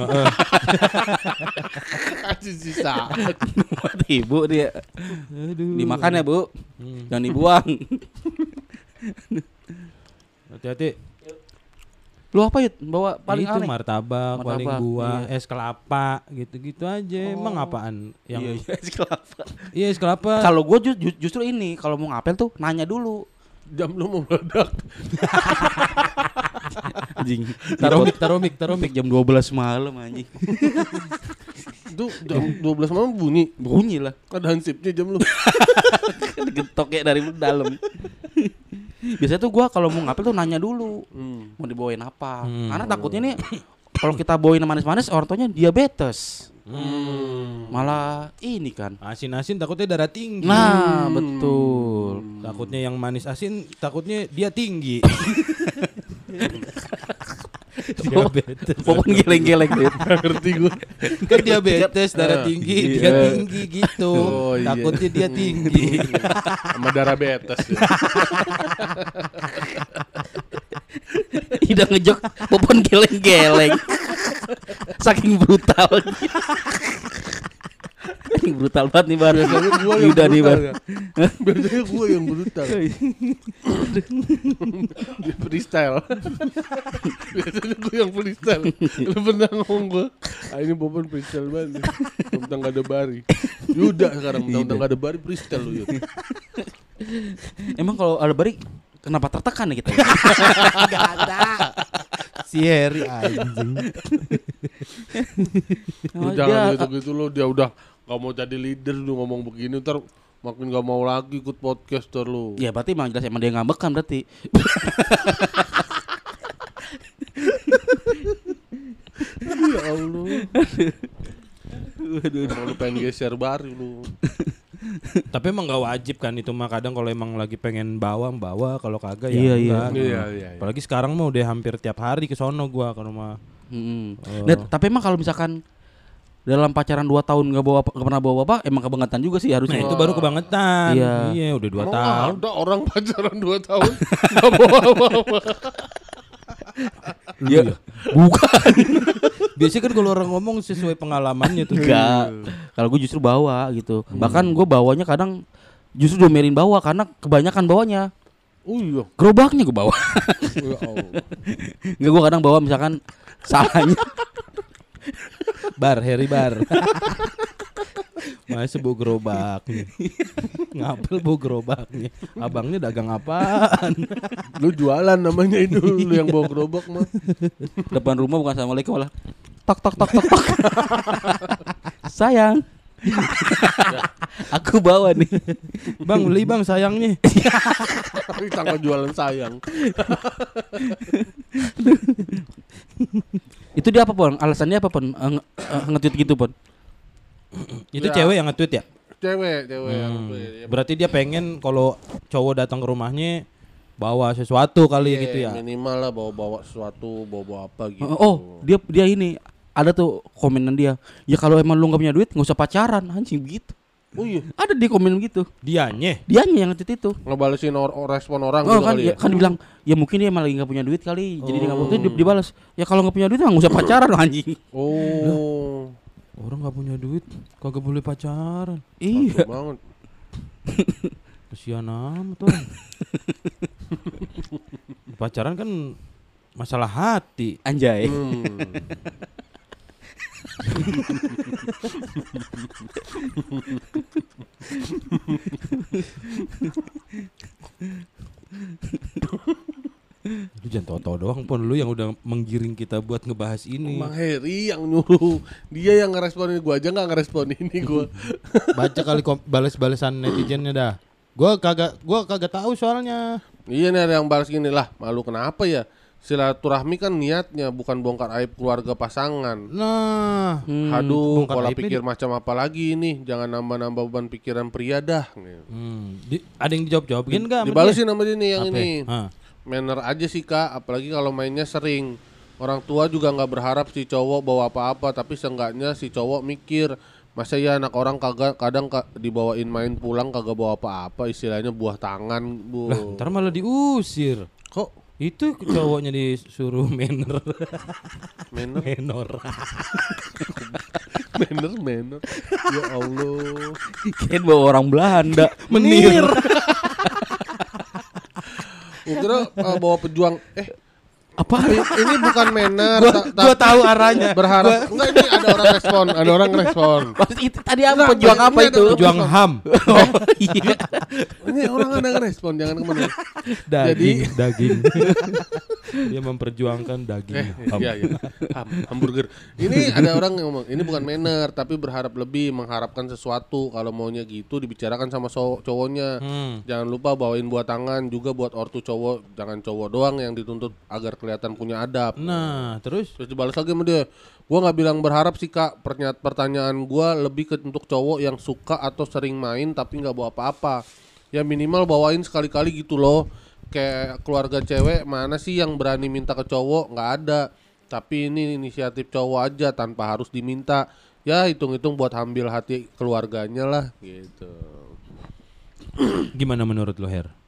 Kasih sisa. buat ibu dia. Aduh. Dimakan ya bu, Hmm. jangan dibuang. Hati-hati. Lu apa yud? Bawa paling itu aneh? martabak, Martabak, paling buah, iya. es kelapa, gitu-gitu aja. Emang apaan? Yang Iya, iya, es kelapa. iya es kelapa. Kalau gue justru ini, kalau mau ngapel tuh nanya dulu. Jam lu mau meledak. (laughs) Anjing. taruh mic, taruh mic, taruh mic. Sampai jam 12 malam anjing. Itu jam 12 malam bunyi. Bunyi lah. Ada hansipnya jam lu. (laughs) Digetok kayak dari dalam. Biasanya tuh gua kalau mau ngapel tuh nanya dulu. Hmm. Mau dibawain apa? Hmm. Karena takutnya nih kalau kita bawain yang manis-manis orang tuanya diabetes. Hmm. Malah ini kan. Asin-asin takutnya darah tinggi. Nah, betul. Takutnya yang manis asin, takutnya dia tinggi. (laughs) (laughs) diabetes. Popon geleng-geleng. (laughs) Nggak ngerti gue. kan diabetes, (laughs) darah tinggi, Iya. dia tinggi gitu. Oh, iya. Takutnya dia tinggi. Sama darah betes. Ya. Ida ngejok popon geleng-geleng. Saking brutal. Anjing (laughs) brutal banget nih Bar. Biasanya gua yang Yuda nih brutal Bar. ya. Biasanya gua yang brutal. (laughs) Dia freestyle. Biasanya gua yang freestyle. Lu pernah ngomong gua, ah ini Bobon freestyle banget. nih. Tentang gak ada bari. Yuda sekarang tentang gak ada bari freestyle lu Yud. Emang kalau ada bari kenapa tertekan ya kita? (laughs) Si Harry anjing. Lu Oh, jangan dia- gitu-gitu lu dia udah gak mau jadi leader lu ngomong begini ntar makin gak mau lagi ikut podcaster lu. Ya berarti emang jelas emang dia ngambek kan berarti. Ya Allah. Emang lu pengen geser bari lu. Tapi emang gak wajib kan itu mah kadang kalau emang lagi pengen bawa bawa kalau kagak ya Iya, iya. enggak. Iya, iya, iya. Apalagi sekarang mah udah hampir tiap hari ke sono gua ke rumah. Mm-mm. Oh. Dan- tapi emang kalau misalkan dalam pacaran 2 tahun nggak bawa nggak pernah bawa bapak emang kebangetan juga sih Nah, harusnya. itu baru kebangetan. Iya. Iya, udah dua Emang tahun. ada orang (laughs) pacaran 2 tahun gak bawa apa-apa. (laughs) Iya. Bukan. (laughs) Biasanya kan kalau orang ngomong sesuai pengalamannya tuh. Enggak. Kalau gue justru bawa gitu. Bahkan gue bawanya kadang justru domelin bawa karena kebanyakan bawanya. Oh iya. Gerobaknya gue bawa. Ya Allah. Enggak gue kadang bawa misalkan salahnya. Bar, Harry bar. (laughs) Masa bau gerobaknya Ngapel bau gerobaknya Abangnya dagang apaan (laughs) Lu jualan namanya itu lu yang bawa gerobak mah. Depan rumah bukan assalamualaikum malah tok tok tok tok tok. (laughs) Sayang. Aku bawa nih. Bang beli bang sayangnya Tapi tanggal jualan sayang. (laughs) Itu dia apa pon? Alasannya apa pon? Eh, eh, Nge-tweet gitu pon? Itu Ya. cewek yang nge-tweet ya? Cewek, cewek yang Hmm. ya, Berarti dia pengen kalau cowok datang ke rumahnya Bawa sesuatu kali iya, gitu ya Minimal lah bawa-bawa sesuatu, bawa-bawa apa gitu. Oh, dia dia ini ada tuh komenan dia. Ya kalau emang lu gak punya duit nggak usah pacaran, anjing begitu. Oh iya, Ada dia komen gitu. Dianya Dia yang nge-tweet itu. ngebalesin or- or- respon orang Oh gitu kan, kali ya, kan dibilang ya mungkin dia emang lagi nggak punya duit kali, jadi dia nggak mau. Oh. Di- dibalas, ya kalau nggak punya duit nggak usah (coughs) pacaran anjing. Oh. Orang gak punya duit Kagak boleh pacaran Iya. Bagus banget. (laughs) Kesian amat orang (laughs) Pacaran kan masalah hati Anjay. Hmm. Lu jangan tau-tau doang pun Lu yang udah menggiring kita buat ngebahas ini. Bang Heri yang nyuruh. Dia yang ngeresponin gua aja nggak ngerespon ini gua. (laughs) Baca kali bales-balesan netizennya dah. Gua kagak gua kagak tahu soalnya. Iya nih ada yang balas gini. Lah Malu kenapa ya Silaturahmi kan niatnya Bukan bongkar aib keluarga pasangan. Nah. Hmm. Aduh bongkar pola pikir macam apa lagi ini Jangan nambah-nambah beban pikiran pria dah hmm, di- Ada yang dijawab-jawabin gak? Dibalesin sama dia nih yang Apa? ini. Hah. Manner aja sih kak. Apalagi kalau mainnya sering. Orang tua juga nggak berharap si cowok bawa apa-apa Tapi seenggaknya si cowok mikir Masa ya anak orang kagak kadang ka- dibawain main pulang kagak bawa apa-apa Istilahnya buah tangan bu. Lah ntar malah diusir. Kok Itu cowoknya disuruh manner. Manner? Menor manner manner. Ya Allah. Kan bawa orang Belanda. Menir. Kira uh, bawa pejuang. Eh Apa? ini bukan manner Gua, gua tahu arahnya Berharap Enggak ini ada orang respon Ada orang respon Maksud itu tadi apa? Pejuang apa itu? Pejuang HAM (laughs) Oh, iya. Ini orang ada respon Jangan ke mana Daging Daging (laughs) Dia memperjuangkan daging Eh, HAM. iya, iya. Ham- hamburger. Ini ada orang yang ngomong, ini bukan manner, tapi berharap lebih, mengharapkan sesuatu. Kalau maunya gitu, dibicarakan sama so- cowoknya. Hmm. Jangan lupa bawain buat tangan, juga buat ortu cowok. Jangan cowok doang yang dituntut agar kelihatan punya adab. Nah terus Terus dibalas lagi sama dia. Gua nggak bilang berharap sih kak. Pertanyaan gua lebih ke untuk cowok yang suka atau sering main tapi nggak bawa apa-apa. Ya minimal bawain sekali-kali gitu loh. Kayak keluarga cewek mana sih yang berani minta ke cowok? Nggak ada. Tapi ini inisiatif cowok aja tanpa harus diminta. Ya hitung-hitung buat ambil hati keluarganya lah gitu. Gimana menurut lo Her?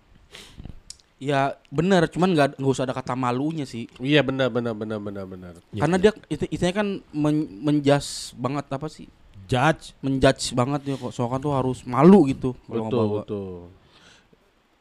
Ya benar, cuman nggak nggak usah ada kata malunya sih. Iya benar benar benar benar benar. Ya, Karena dia itu, itunya kan men, menjas banget apa sih? ngejudge. menjudge banget ya kok soalnya tuh harus malu gitu kalau betul ngebawa. betul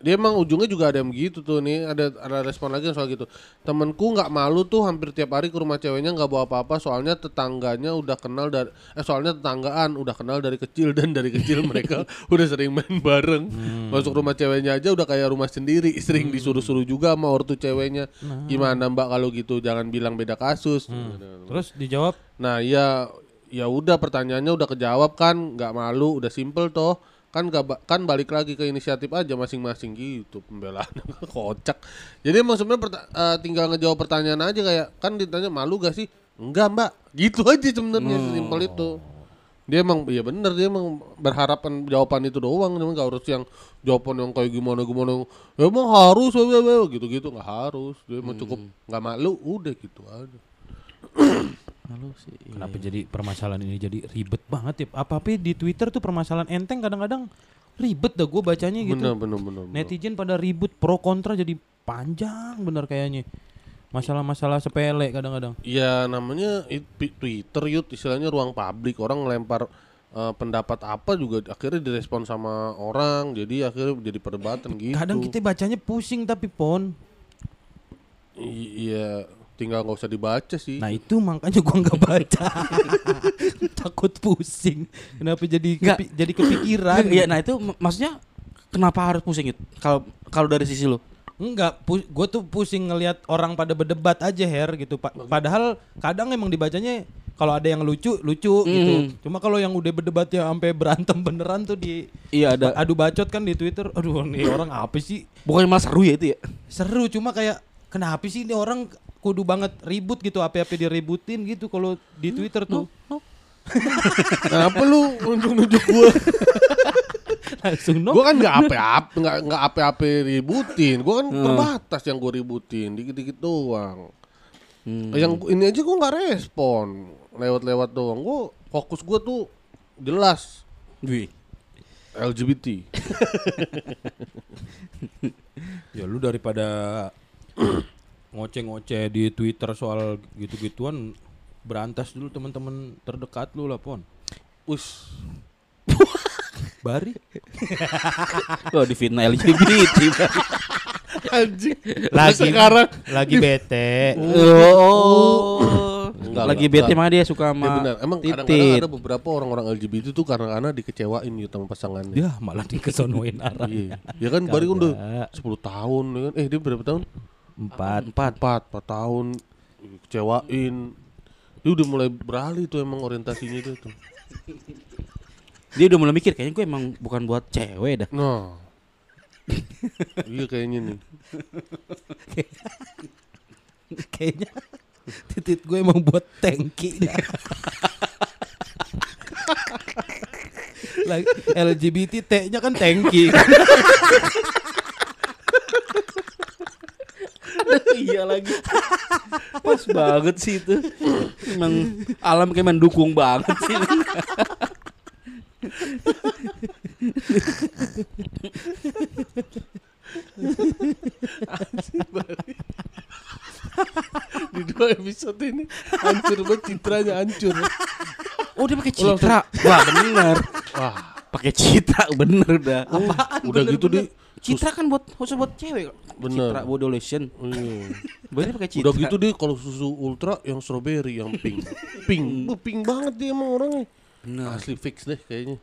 dia emang ujungnya juga ada yang begitu tuh nih. Ada ada respon lagi soal gitu. Temenku nggak malu tuh hampir tiap hari ke rumah ceweknya nggak bawa apa-apa soalnya tetangganya udah kenal dari eh soalnya tetanggaan udah kenal dari kecil dan dari kecil mereka (laughs) (laughs) udah sering main bareng. Masuk rumah ceweknya aja udah kayak rumah sendiri sering disuruh-suruh juga sama ortu ceweknya. Gimana mbak kalau gitu? Jangan bilang beda kasus. Terus dijawab? Nah ya ya udah pertanyaannya udah kejawab kan nggak malu udah simple toh kan gak kan balik lagi ke inisiatif aja masing-masing gitu pembelaan (laughs) kocak. Jadi emang sebenarnya perta- eh, tinggal ngejawab pertanyaan aja kayak kan ditanya malu gak sih? Enggak mbak. Gitu (laughs) aja sebenarnya simpel itu. Dia emang iya bener dia emang berharapan jawaban itu doang emang gak harus yang jawaban yang kayak gimana gimana. Ya emang harus gitu gitu nggak harus. Dia emang cukup nggak malu udah gitu aja (clears throat) Malu sih iya. Kenapa jadi permasalahan ini jadi ribet banget ya? Apa-apa di Twitter tuh permasalahan enteng kadang-kadang ribet dah gue bacanya gitu. bener bener bener, bener. Netizen pada ribut pro kontra jadi panjang bener kayaknya. Masalah-masalah sepele kadang-kadang. Ya namanya it- pi- Twitter yut istilahnya ruang publik orang ngelempar eh, pendapat apa juga akhirnya direspon sama orang jadi akhirnya jadi perdebatan gitu. Kadang kita bacanya pusing tapi pon. I- iya tinggal nggak usah dibaca sih. Nah itu makanya gua nggak baca. (laughs) Takut pusing. Kenapa jadi Nggak. kepi- jadi kepikiran? Iya, nah itu mak- maksudnya kenapa harus pusing itu? Kalau kalau dari sisi lu? Enggak, gue tuh pusing ngelihat orang pada berdebat aja Her gitu. Pa- padahal kadang emang dibacanya kalau ada yang lucu lucu gitu. Hmm. Cuma kalau yang udah berdebat ya sampai berantem beneran tuh di Iya ada. adu bacot kan di Twitter. Aduh nih orang apa sih? Bukannya malah seru ya itu ya? Seru cuma kayak kenapa sih ini orang kudu banget ribut gitu apa-apa diributin gitu kalau di Twitter tuh. (laughs) Kenapa lu nunjuk-nunjuk gua? (laughs) Langsung no. gua kan nggak ape-ape nggak nggak ape-ape ributin. Gua kan terbatas yang gua ributin dikit-dikit doang. Hmm. Yang ini aja gua nggak respon lewat-lewat doang. Gua fokus gua tuh jelas Wih. LGBT. (laughs) Ya lu daripada (clears throat) ngoceh-ngoceh di Twitter soal gitu-gituan berantas dulu teman-teman terdekat lu lah pon. Us. Bari. Oh di fitnah LGBT. Anjing. Lagi sekarang lagi bete. oh. Enggak, Lagi bete mah dia suka sama Ya benar. Emang kadang-kadang ada beberapa orang-orang LGBT itu karena karena dikecewain gitu sama pasangannya. Ya malah dikesonoin arah. Iya. Ya kan Bari kan udah Kagak. 10 tahun ya kan. Eh dia berapa tahun? Empat. Empat. Empat, empat tahun kecewain. Dia udah mulai beralih tuh emang orientasinya dia tuh. Dia udah mulai mikir kayaknya gue emang bukan buat cewek dah. Nah. iya kayaknya nih. (laughs) Kayaknya titit gue emang buat tangki. Lagi (laughs) LGBT T-nya kan tangki. (laughs) lagi. Pas banget sih itu. Emang alam kayak mendukung banget sih. Di dua episode ini hancur banget citranya hancur. Oh dia pakai citra. Wah bener. Wah, Pakai citra bener dah. udah gitu deh. Citra kan buat khusus buat cewek. kok. Bener. Citra body lotion. Iya. (laughs) Bener pakai citra. Udah gitu deh kalau susu ultra yang strawberry yang pink. (laughs) Pink. Uh, pink banget dia emang orangnya. Bener. Asli fix deh kayaknya.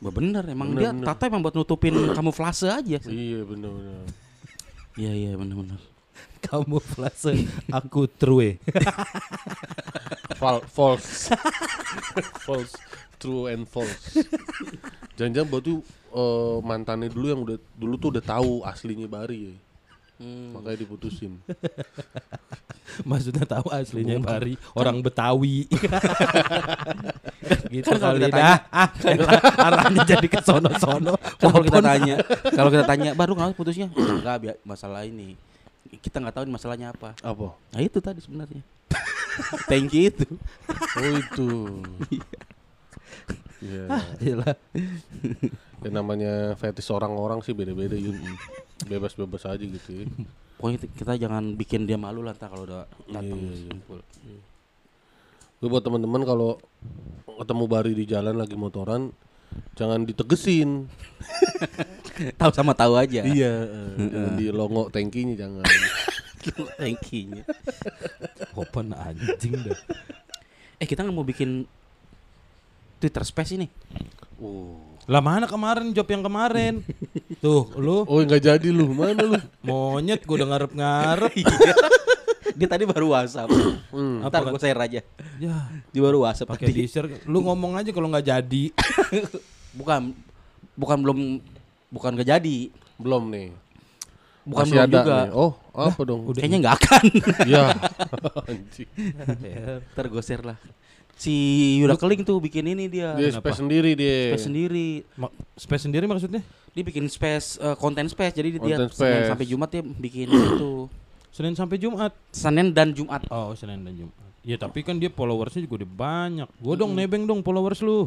Bah, bener emang Bener, dia bener. tata emang buat nutupin (coughs) kamuflase aja. Iya benar-benar. Iya iya bener bener. Kamu flase aku true. (laughs) Fal false. false. True and false. Jangan-jangan buat tuh eh, mantannya dulu yang udah dulu tuh udah tahu aslinya Bari ya. Makanya diputusin. (laughs) Maksudnya tahu aslinya Bari orang Betawi. (laughs) gitu Kan kalau dah. Ah, arahnya jadi ke sono-sono. (laughs) Kan kalau kita tanya, kalau kita tanya, baru nggak putusnya? Enggak, biar masalah ini. Kita nggak tahu ini masalahnya apa. Apa? Nah itu tadi sebenarnya. Thank you itu. Oh itu. Iya. Iyalah. (laughs) Ya, namanya fetish orang-orang sih beda-beda. Bebas-bebas aja gitu ya. Pokoknya kita- jangan bikin dia malu lah kalau udah datang Iya, iya, iya. kumpul. Gue buat teman-teman kalau ketemu Bari di jalan lagi motoran jangan ditegesin. (laughs) Tahu sama tahu aja. iya, eh, jangan di longo tangkinya jangan. (laughs) Thank-nya. Open anjing dah. Eh kita nggak mau bikin Twitter Space ini. Oh. Lah mana kemarin job yang kemarin? (laughs) Tuh, lu Oh, nggak jadi lu. Mana lu? monyet gua udah ngarep-ngarep. (laughs) Dia tadi baru WhatsApp. Hmm. Ntar Apa gue share aja. ya, Dia baru WhatsApp pakai di share. Lu ngomong aja kalau nggak jadi. (laughs) Bukan bukan belum bukan gak jadi. Belum nih. Bukan Masih belum ada juga. nih. Oh, apa dong? Kayaknya nggak akan. Iya. Anjing. Ntar gue share lah. Si Yuda Keling tuh bikin ini dia. Dia space sendiri dia. Space sendiri. Ma- space sendiri maksudnya? Dia bikin space eh, konten space. Jadi dia Senin sampai Jumat dia bikin (coughs) itu. Senin sampai Jumat. Senin dan Jumat. Oh, Senin dan Jumat. Ya tapi kan dia followersnya juga udah banyak. Gua dong nebeng dong followers lu.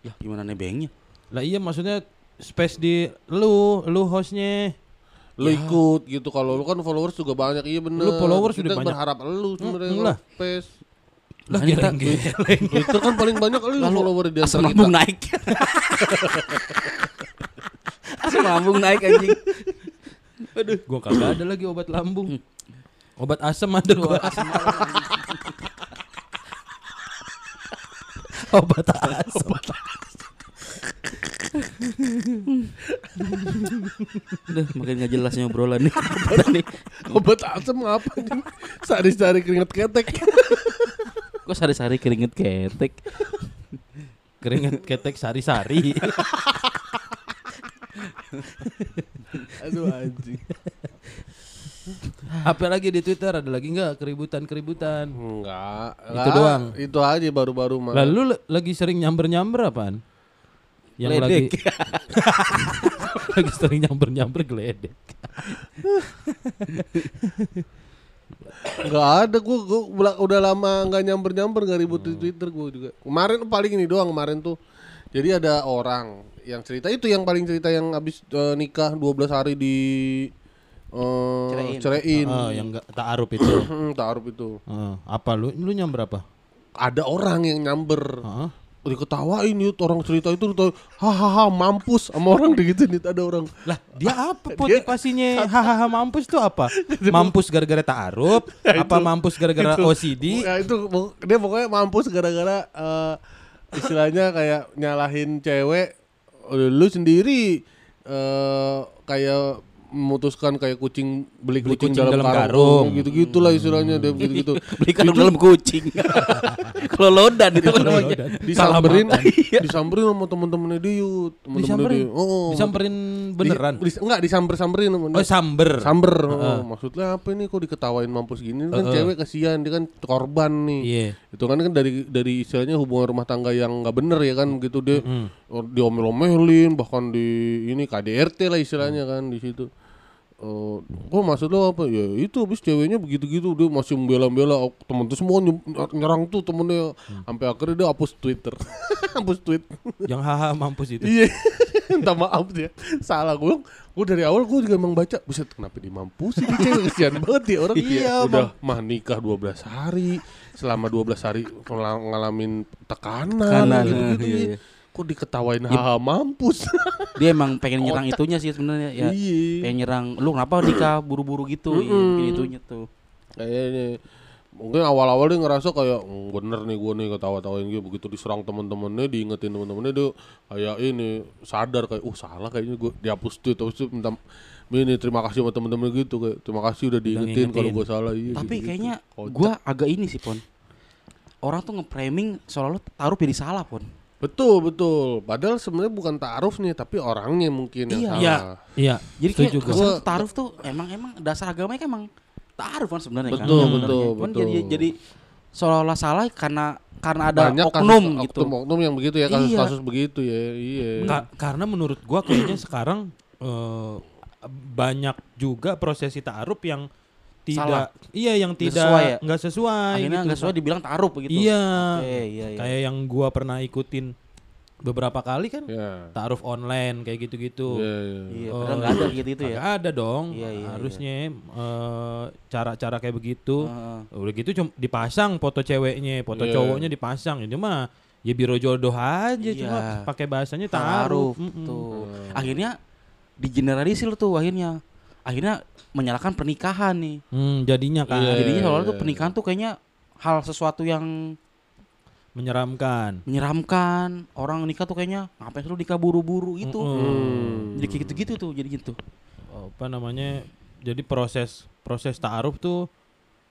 Ya gimana nebengnya? Lah iya maksudnya space di lu, lu hostnya. Lu ikut gitu kalau lu kan followers juga banyak iya bener. Lu followers Kita udah banyak. berharap lu sebenarnya Mm, lah. space. Lah kita- geleng-geleng. (laughs) Twitter kan paling banyak lu Lalu follower di asam lambung naik. (laughs) asam lambung naik anjing. Gua kagak ada lagi obat lambung. Obat asam ada gua. (laughs) obat asam. Udah makin gak jelasnya obrolan nih. Nih. Obat asam apa nih? Sari-sari keringet ketek. Kok sari-sari keringet ketek. (laughs) Keringet ketek sari-sari. (laughs) Aduh anjing. Apa lagi di Twitter ada lagi nggak keributan-keributan? Enggak. Itu enggak. doang. Itu aja baru-baru mah. Lalu lagi sering nyamber-nyamber apaan? Yang lagi Ledek. (laughs) lagi sering nyamber-nyamber geledek. Enggak ada gua, gua bela- udah lama enggak nyamber-nyamber enggak ribut di Twitter gua juga. Kemarin paling ini doang kemarin tuh. Jadi ada orang yang cerita itu yang paling cerita yang habis eh, nikah 12 hari di eh Cerein. cerein. Oh, yang enggak taaruf itu. (clears throat) Hmm, taaruf itu. Oh, apa lu lu nyamber apa? Ada orang yang nyamber. Heeh. Diketawain yut orang cerita itu tuh hahaha mampus sama orang gitu nih ada orang. Lah, dia apa motivasinya (laughs) hahaha mampus tuh apa? (laughs) Mampus gara-gara taaruf? (laughs) apa mampus gara-gara Itu- OCD? Ya itu dia pokoknya mampus gara-gara eh, istilahnya kayak nyalahin cewek "Eh, lu sendiri eh kayak memutuskan kayak kucing beli Beli kucing, kucing dalam, dalam karung, karung. gitu gitulah istilahnya dia gitu-gitu. (laughs) Beli kan dalam kucing. (laughs) Kalau lodan itu namanya. disamperin Iya. disamperin sama temen-temennya dia Disamperin? dia oh Disamperin beneran? Di- di- enggak disamper-samperin sama dia. Oh, samber. Samber, oh, maksudnya apa ini kok diketawain mampus gini kan cewek kasihan dia kan korban nih. Iya. Itu kan kan dari dari istilahnya hubungan rumah tangga yang nggak bener ya kan gitu dia Mm. oh, diomel-omelin bahkan di ini KDRT lah istilahnya kan di situ. Oh, oh maksud lo apa? Ya itu habis ceweknya begitu-gitu dia masih membela-bela oh, temen tuh semua ny- nyerang tuh temennya sampai akhirnya dia hapus Twitter. (laughs) hapus tweet. Yang haha mampus itu. Iya. (laughs) Minta maaf dia. Salah gue. Gue dari awal gue juga emang baca, buset kenapa dimampusin ini cewek kesian banget ya orang. (laughs) Iya, udah mah nikah 12 hari. Selama 12 hari ngalamin tekanan, Tekanan, gitu-gitu iya, ya. iya. Kok diketawain haha mampus. (laughs) Dia emang pengen nyerang itunya sih sebenarnya ya. Iya. Pengen nyerang lu kenapa nikah buru-buru gitu. Iya, bikin itunya tuh. Kayaknya mungkin awal-awal dia ngerasa kayak "Hmm, bener nih gue nih ketawa-tawain gitu begitu diserang temen-temennya diingetin temen-temennya dia kayak ini sadar kayak uh salah kayaknya gue dihapus tweet terus tuh minta ini terima kasih sama temen-temen gitu kayak terima kasih udah diingetin kalau gue salah iya Tapi gitu-gitu. kayaknya Kocak. gua agak ini sih, Pon. Orang tuh nge-framing seolah-olah taruh jadi salah, Pon. Betul betul padahal sebenarnya bukan taaruf nih tapi orangnya mungkin yang Iya. salah Iya. Iya. Jadi kayak gua. kesan tuh emang emang dasar agamanya kan emang taruh kan sebenarnya kan. Betul, sebenarnya. betul, Cuman betul. jadi jadi seolah-olah salah karena karena ada banyak oknum kasus, gitu. oknum-oknum yang begitu ya kasus-kasus Iya. begitu ya iya Ka- karena menurut gua kayaknya sekarang eh, banyak juga prosesi taaruf yang tidak iya yang Nggak tidak sesuai ya? nggak sesuai Akhirnya gitu. nggak sesuai dibilang taruh begitu. Iya. Oke, iya iya. Kayak yang gua pernah ikutin beberapa kali kan Ya. taaruf online kayak gitu-gitu. Iya, iya. Iya, Oh, padahal nggak ada gitu itu ya. Ada dong. Iya, iya, Harusnya eh, cara-cara kayak begitu. Heeh. Udah gitu cuma dipasang foto ceweknya, foto Iya. cowoknya dipasang. Itu mah ya biro jodoh aja Iya. cuma pakai bahasanya taruh taruh. Mm-mm. tuh. Akhirnya digeneralisir tuh akhirnya. Akhirnya menyalahkan pernikahan nih. Hmm, jadinya kan Iya. Jadinya soalnya tuh pernikahan tuh kayaknya hal sesuatu yang menyeramkan. menyeramkan. Orang nikah tuh kayaknya ngapain sih lu nikah buru-buru gitu. Hmm. Jadi kayak gitu-gitu tuh jadi gitu. Apa namanya? Jadi proses proses taaruf tuh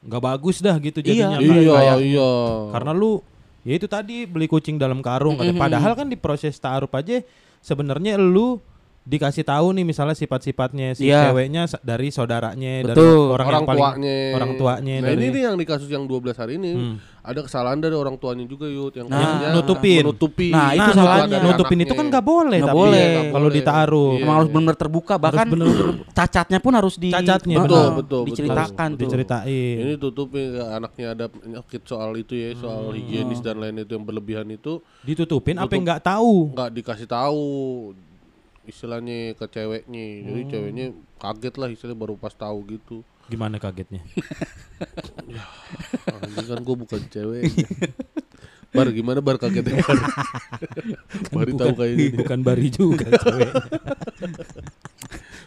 nggak bagus dah gitu Iya. jadinya Kak. Iya, Kayak- iya. karena lu ya itu tadi beli kucing dalam karung katanya. Mm-mm. padahal kan di proses taaruf aja sebenarnya lu dikasih tahu nih misalnya sifat-sifatnya si Iya. ceweknya dari saudaranya dari Betul. orang, orang yang paling tuanya. orang tuanya Nah, dari ini nih yang di kasus yang 12 hari ini Hmm. ada kesalahan dari orang tuanya juga Yud yang Nah, nutupin. menutupi. Nah, itu Nah, salahnya. nutupin- itu kan nggak boleh Nggak tapi boleh. ya, kalau boleh. ditaruh Iya. Emang harus benar terbuka bahkan bener-bener cacatnya pun harus di Cacatnya, betul, benar. betul, betul. diceritakan tuh. diceritain Ini tutupi anaknya ada penyakit soal itu ya, soal Hmm. higienis dan lain itu yang berlebihan itu ditutupin apa yang nggak tahu nggak dikasih tahu istilahnya ke ceweknya. Jadi Hmm. ceweknya kaget lah istilahnya baru pas tahu gitu. gimana kagetnya (laughs) Anjing kan gue bukan cewek. bar gimana bar kagetnya bar? Bari tahu kayak gini. bukan bari juga. (laughs)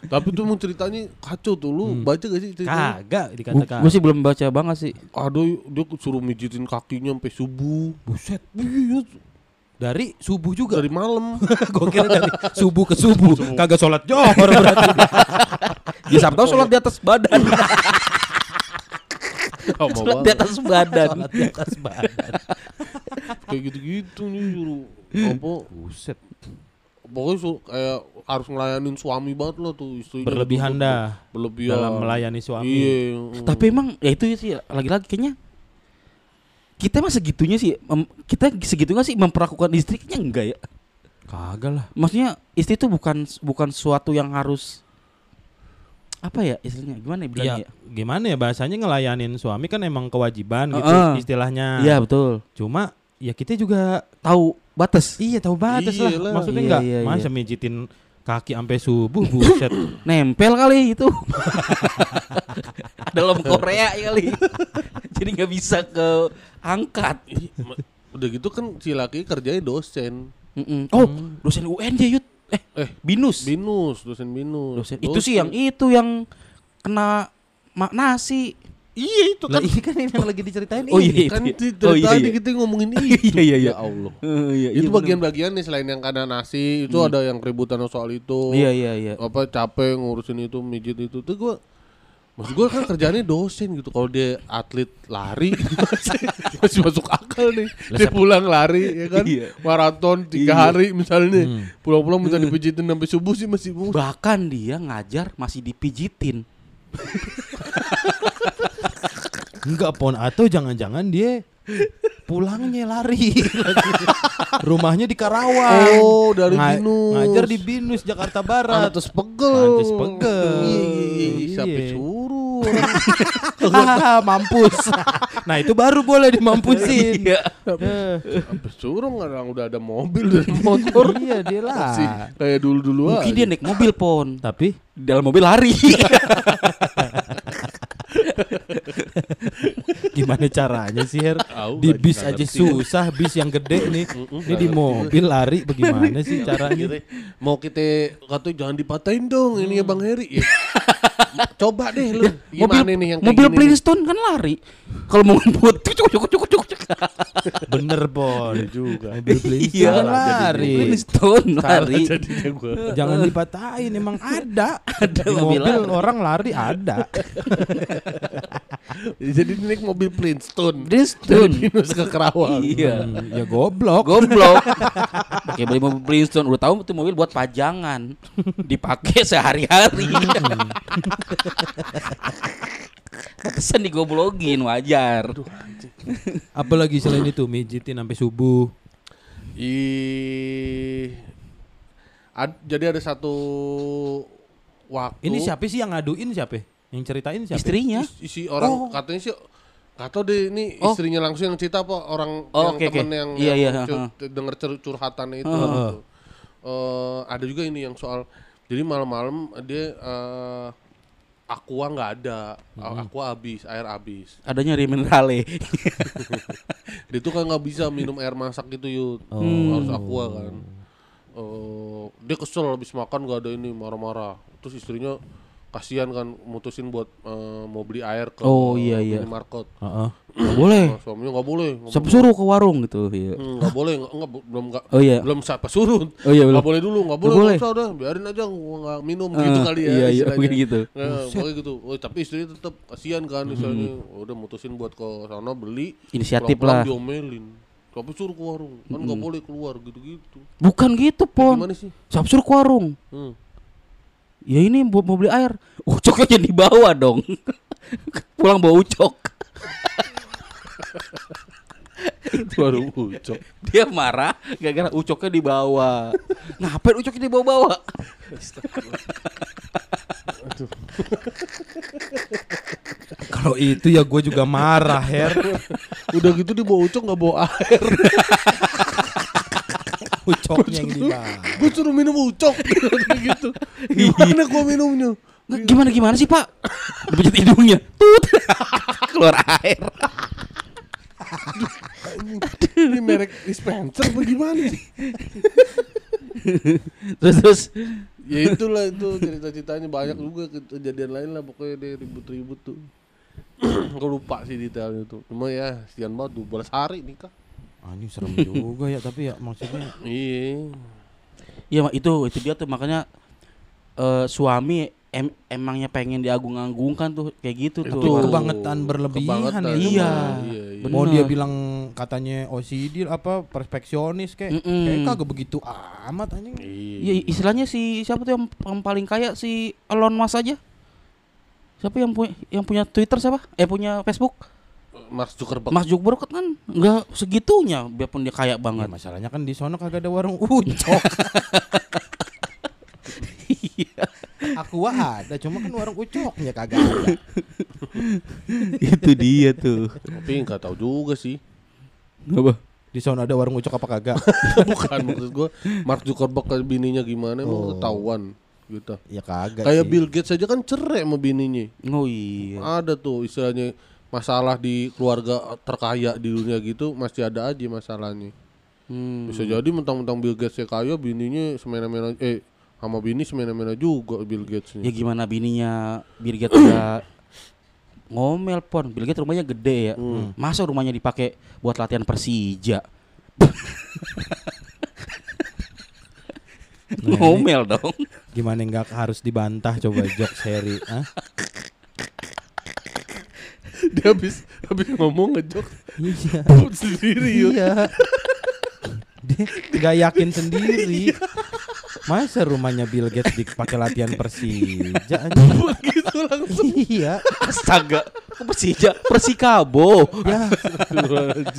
Tapi tuh mau ceritanya kacau tuh lu Hmm. baca gak sih ceritanya? kagak dikatakan Gue sih belum baca banget sih. Aduh dia suruh mijitin kakinya sampai subuh. buset Iya, dari subuh juga? Dari malam. (laughs) gue kira dari subuh ke subuh. Kagak sholat johor berarti. (laughs) Dia siapa tahu sholat di atas badan. (laughs) Sama sholat di atas badan. sholat di atas badan. Kayak gitu-gitu nih suruh apa? Buset. Pokoknya su- kayak harus ngelayanin suami banget lo tuh istrinya. Berlebihan dah. berlebihan. Dalam melayani suami. Iya. Tapi emang ya itu sih lagi-lagi kayaknya kita mah segitunya sih mem- kita segitunya sih memperlakukan istri kayaknya enggak ya. kagak lah Maksudnya istri itu bukan bukan suatu yang harus apa ya istilahnya gimana ya bilangnya Iya, ya? gimana ya bahasanya ngelayanin suami kan emang kewajiban gitu Heeh. istilahnya. Iya betul. Cuma ya kita juga Tahu batas. iya tahu batas lah. Iyalah. Maksudnya Iya, enggak iya, iya. masa mijitin kaki sampai subuh buset. (laughs) Nempel kali itu. (laughs) Dalam Korea ya kali. (laughs) Jadi nggak bisa ke angkat. Udah gitu kan si laki kerjanya dosen Mm-mm. Oh, dosen UNJ Yud. Eh, eh binus. binus dosen binus Dosen. Itu sih yang itu yang kena mak nasi. iya itu kan ini kan yang lagi diceritain Oh, ini. iya. kan itu ya. Oh, iya, tadi iya. kita ngomongin itu (laughs) Iya, iya, iya. ya Allah (laughs) iya, itu bagian-bagian nih selain yang karena nasi itu ada yang keributan soal itu Iya, iya, iya. apa capek ngurusin itu mijit itu tuh gua Maksud gue kan kerjaannya dosen gitu Kalau dia atlet lari (laughs) Masih masuk akal nih Dia pulang lari ya kan Iya. Maraton tiga Iya. hari misalnya Hmm. Pulang-pulang minta dipijitin sampai subuh sih masih mau Bahkan dia ngajar masih dipijitin. Enggak pon atau jangan-jangan dia pulangnya lari. Rumahnya di Karawang. Oh dari Nga- Binus Ngajar di Binus Jakarta Barat. Atas pegel Pantes pegel. Iya iya iya Siapa suruh (laughs) Ah, mampus. nah, itu baru boleh dimampusin. Iya. Sampai suruh nggak udah ada mobil dan motor (laughs) iya dia Masih lah. kayak dulu-dulu Mungkin aja dia naik mobil pon. Tapi Di dalam mobil lari. (laughs) (laughs) gimana caranya sih Her? Di bis aja ngerti. susah, bis yang gede nih. Ini di mobil lari bagaimana sih (laughs) caranya? Gitu. Mau kita katanya jangan dipatahin dong ini ya Bang Heri. Ya. Coba deh lu. (laughs) mobil Gimana nih yang mobil? Flintstone kan lari. Kalau mau ngebut cuk cuk cuk cuk cuk. Bener, Bon. (laughs) juga. Iya, lari. Salah lari. (laughs) Jangan dipatahin, emang ada. (laughs) Ada Di mobil mobil lari. orang lari ada. Jadi naik mobil Flintstone. Flintstone. Dari Binus ke Kerawang. Iya. Hmm, ya goblok. Goblok. Pakai beli mobil Flintstone, udah tahu itu mobil buat pajangan. Dipakai sehari-hari. Kesan digoblogin wajar. Apalagi selain itu mijitin sampai subuh. Ih. Ad- jadi ada satu waktu Ini siapa sih yang ngaduin siapa? Yang ceritain siapa? Istrinya. Isi orang Oh. katanya sih Gak tau deh ini Oh. istrinya langsung yang cerita apa orang Oh, yang oke. temen yang, Iya, yang iya, cur- heeh. denger curhatannya itu. Heeh. gitu. Eh, ada juga ini yang soal jadi malam-malam dia eh, aqua nggak ada, aqua habis, air habis. Adanya minerale. (laughs) Dia tuh kan nggak bisa minum air masak gitu yud, Oh. harus aqua kan. Eh, dia kesel habis makan nggak ada ini marah-marah. Terus istrinya kasihan kan mutusin buat eh, mau beli air ke Oh, iya, iya. minimarket. Heeh. Nggak boleh. Nah, suaminya nggak boleh, Siapa suruh ke warung gitu. Iya. Hmm, nggak boleh nggak nggak belum nggak Oh iya. belum siapa suruh Oh iya belum. nggak boleh dulu nggak boleh boleh. nggak usah udah biarin aja gua nggak minum Eh, gitu kali ya iya, iya, mungkin gitu. Nah, pokoknya gitu oh, tapi istrinya tetap kasihan kan misalnya udah mutusin buat ke sana beli Inisiatif lah. diomelin tapi suruh ke warung kan nggak boleh keluar gitu-gitu Bukan gitu, Pon. gimana sih Siapa suruh ke warung? hmm. Ya ini buat mau beli air. Ucoknya jadi bawa dong. Pulang bawa ucok. warung ucok Dia marah gara-gara ucoknya dibawa. Ngapain ucoknya dibawa-bawa? Kalau itu ya gue juga marah, Her. udah gitu dia bawa ucok nggak bawa air yang dibawa. (laughs) gue suruh minum ucok (laughs) gitu gimana gua minumnya Gimana gimana sih, Pak? Dipijit hidungnya. Tut. (laughs) Keluar air. ini merek dispenser apa gimana sih Terus terus ya itulah itu cerita-ceritanya banyak juga kejadian lain lah pokoknya dia ribut-ribut tuh (clears throat) gue lupa sih detailnya tuh cuma ya sekian banget 12 hari nikah Anjing serem juga ya, tapi ya maksudnya (coughs) iya Ya mak, itu itu dia tuh makanya eh, suami em- emangnya pengen diagung-agungkan tuh kayak gitu Itu tuh. kebangetan berlebihan Kebangetan. itu Iya. iya, iya. Mau dia bilang katanya OCD apa perfeksionis kayak Mm-mm. kayak kagak begitu amat anjing. Iya. Iya istilahnya si siapa tuh yang, yang paling kaya si Elon Musk aja. Siapa yang punya yang punya Twitter siapa? Eh punya Facebook? Mark Zuckerberg Mas Zuckerberg kan nggak segitunya biarpun dia kaya Ya, banget. masalahnya kan di sono kagak ada warung ucok. Iya. Aku ada, cuma kan warung ucoknya kagak ada. (laughs) itu dia tuh. tapi nggak tahu juga sih Apa? Di sono ada warung ucok apa kagak? (laughs) bukan maksud gue Mark Zuckerberg ke bininya gimana emang Oh. ketahuan gitu ya kagak kayak sih. Bill Gates aja kan cerai sama bininya Oh iya. ada tuh istilahnya masalah di keluarga terkaya di dunia gitu masih ada aja masalahnya Hmm. bisa jadi mentang-mentang Bill Gates kaya bininya semena-mena eh sama bini semena-mena juga Bill Gates Ya nih gimana bininya Bill Gates (coughs) udah ngomel pon. Bill Gates rumahnya gede ya. Hmm. Masa rumahnya dipakai buat latihan Persija? (laughs) Nah, ngomel dong. Gimana nggak harus dibantah coba jok seri, ah? Dia habis habis ngomong ngejok Iya. sendiri yuk Iya. Dia nggak yakin sendiri. Masa rumahnya Bill Gates dipakai latihan Persija begitu langsung Iya. Astaga, Persija? Persikabo. Ya,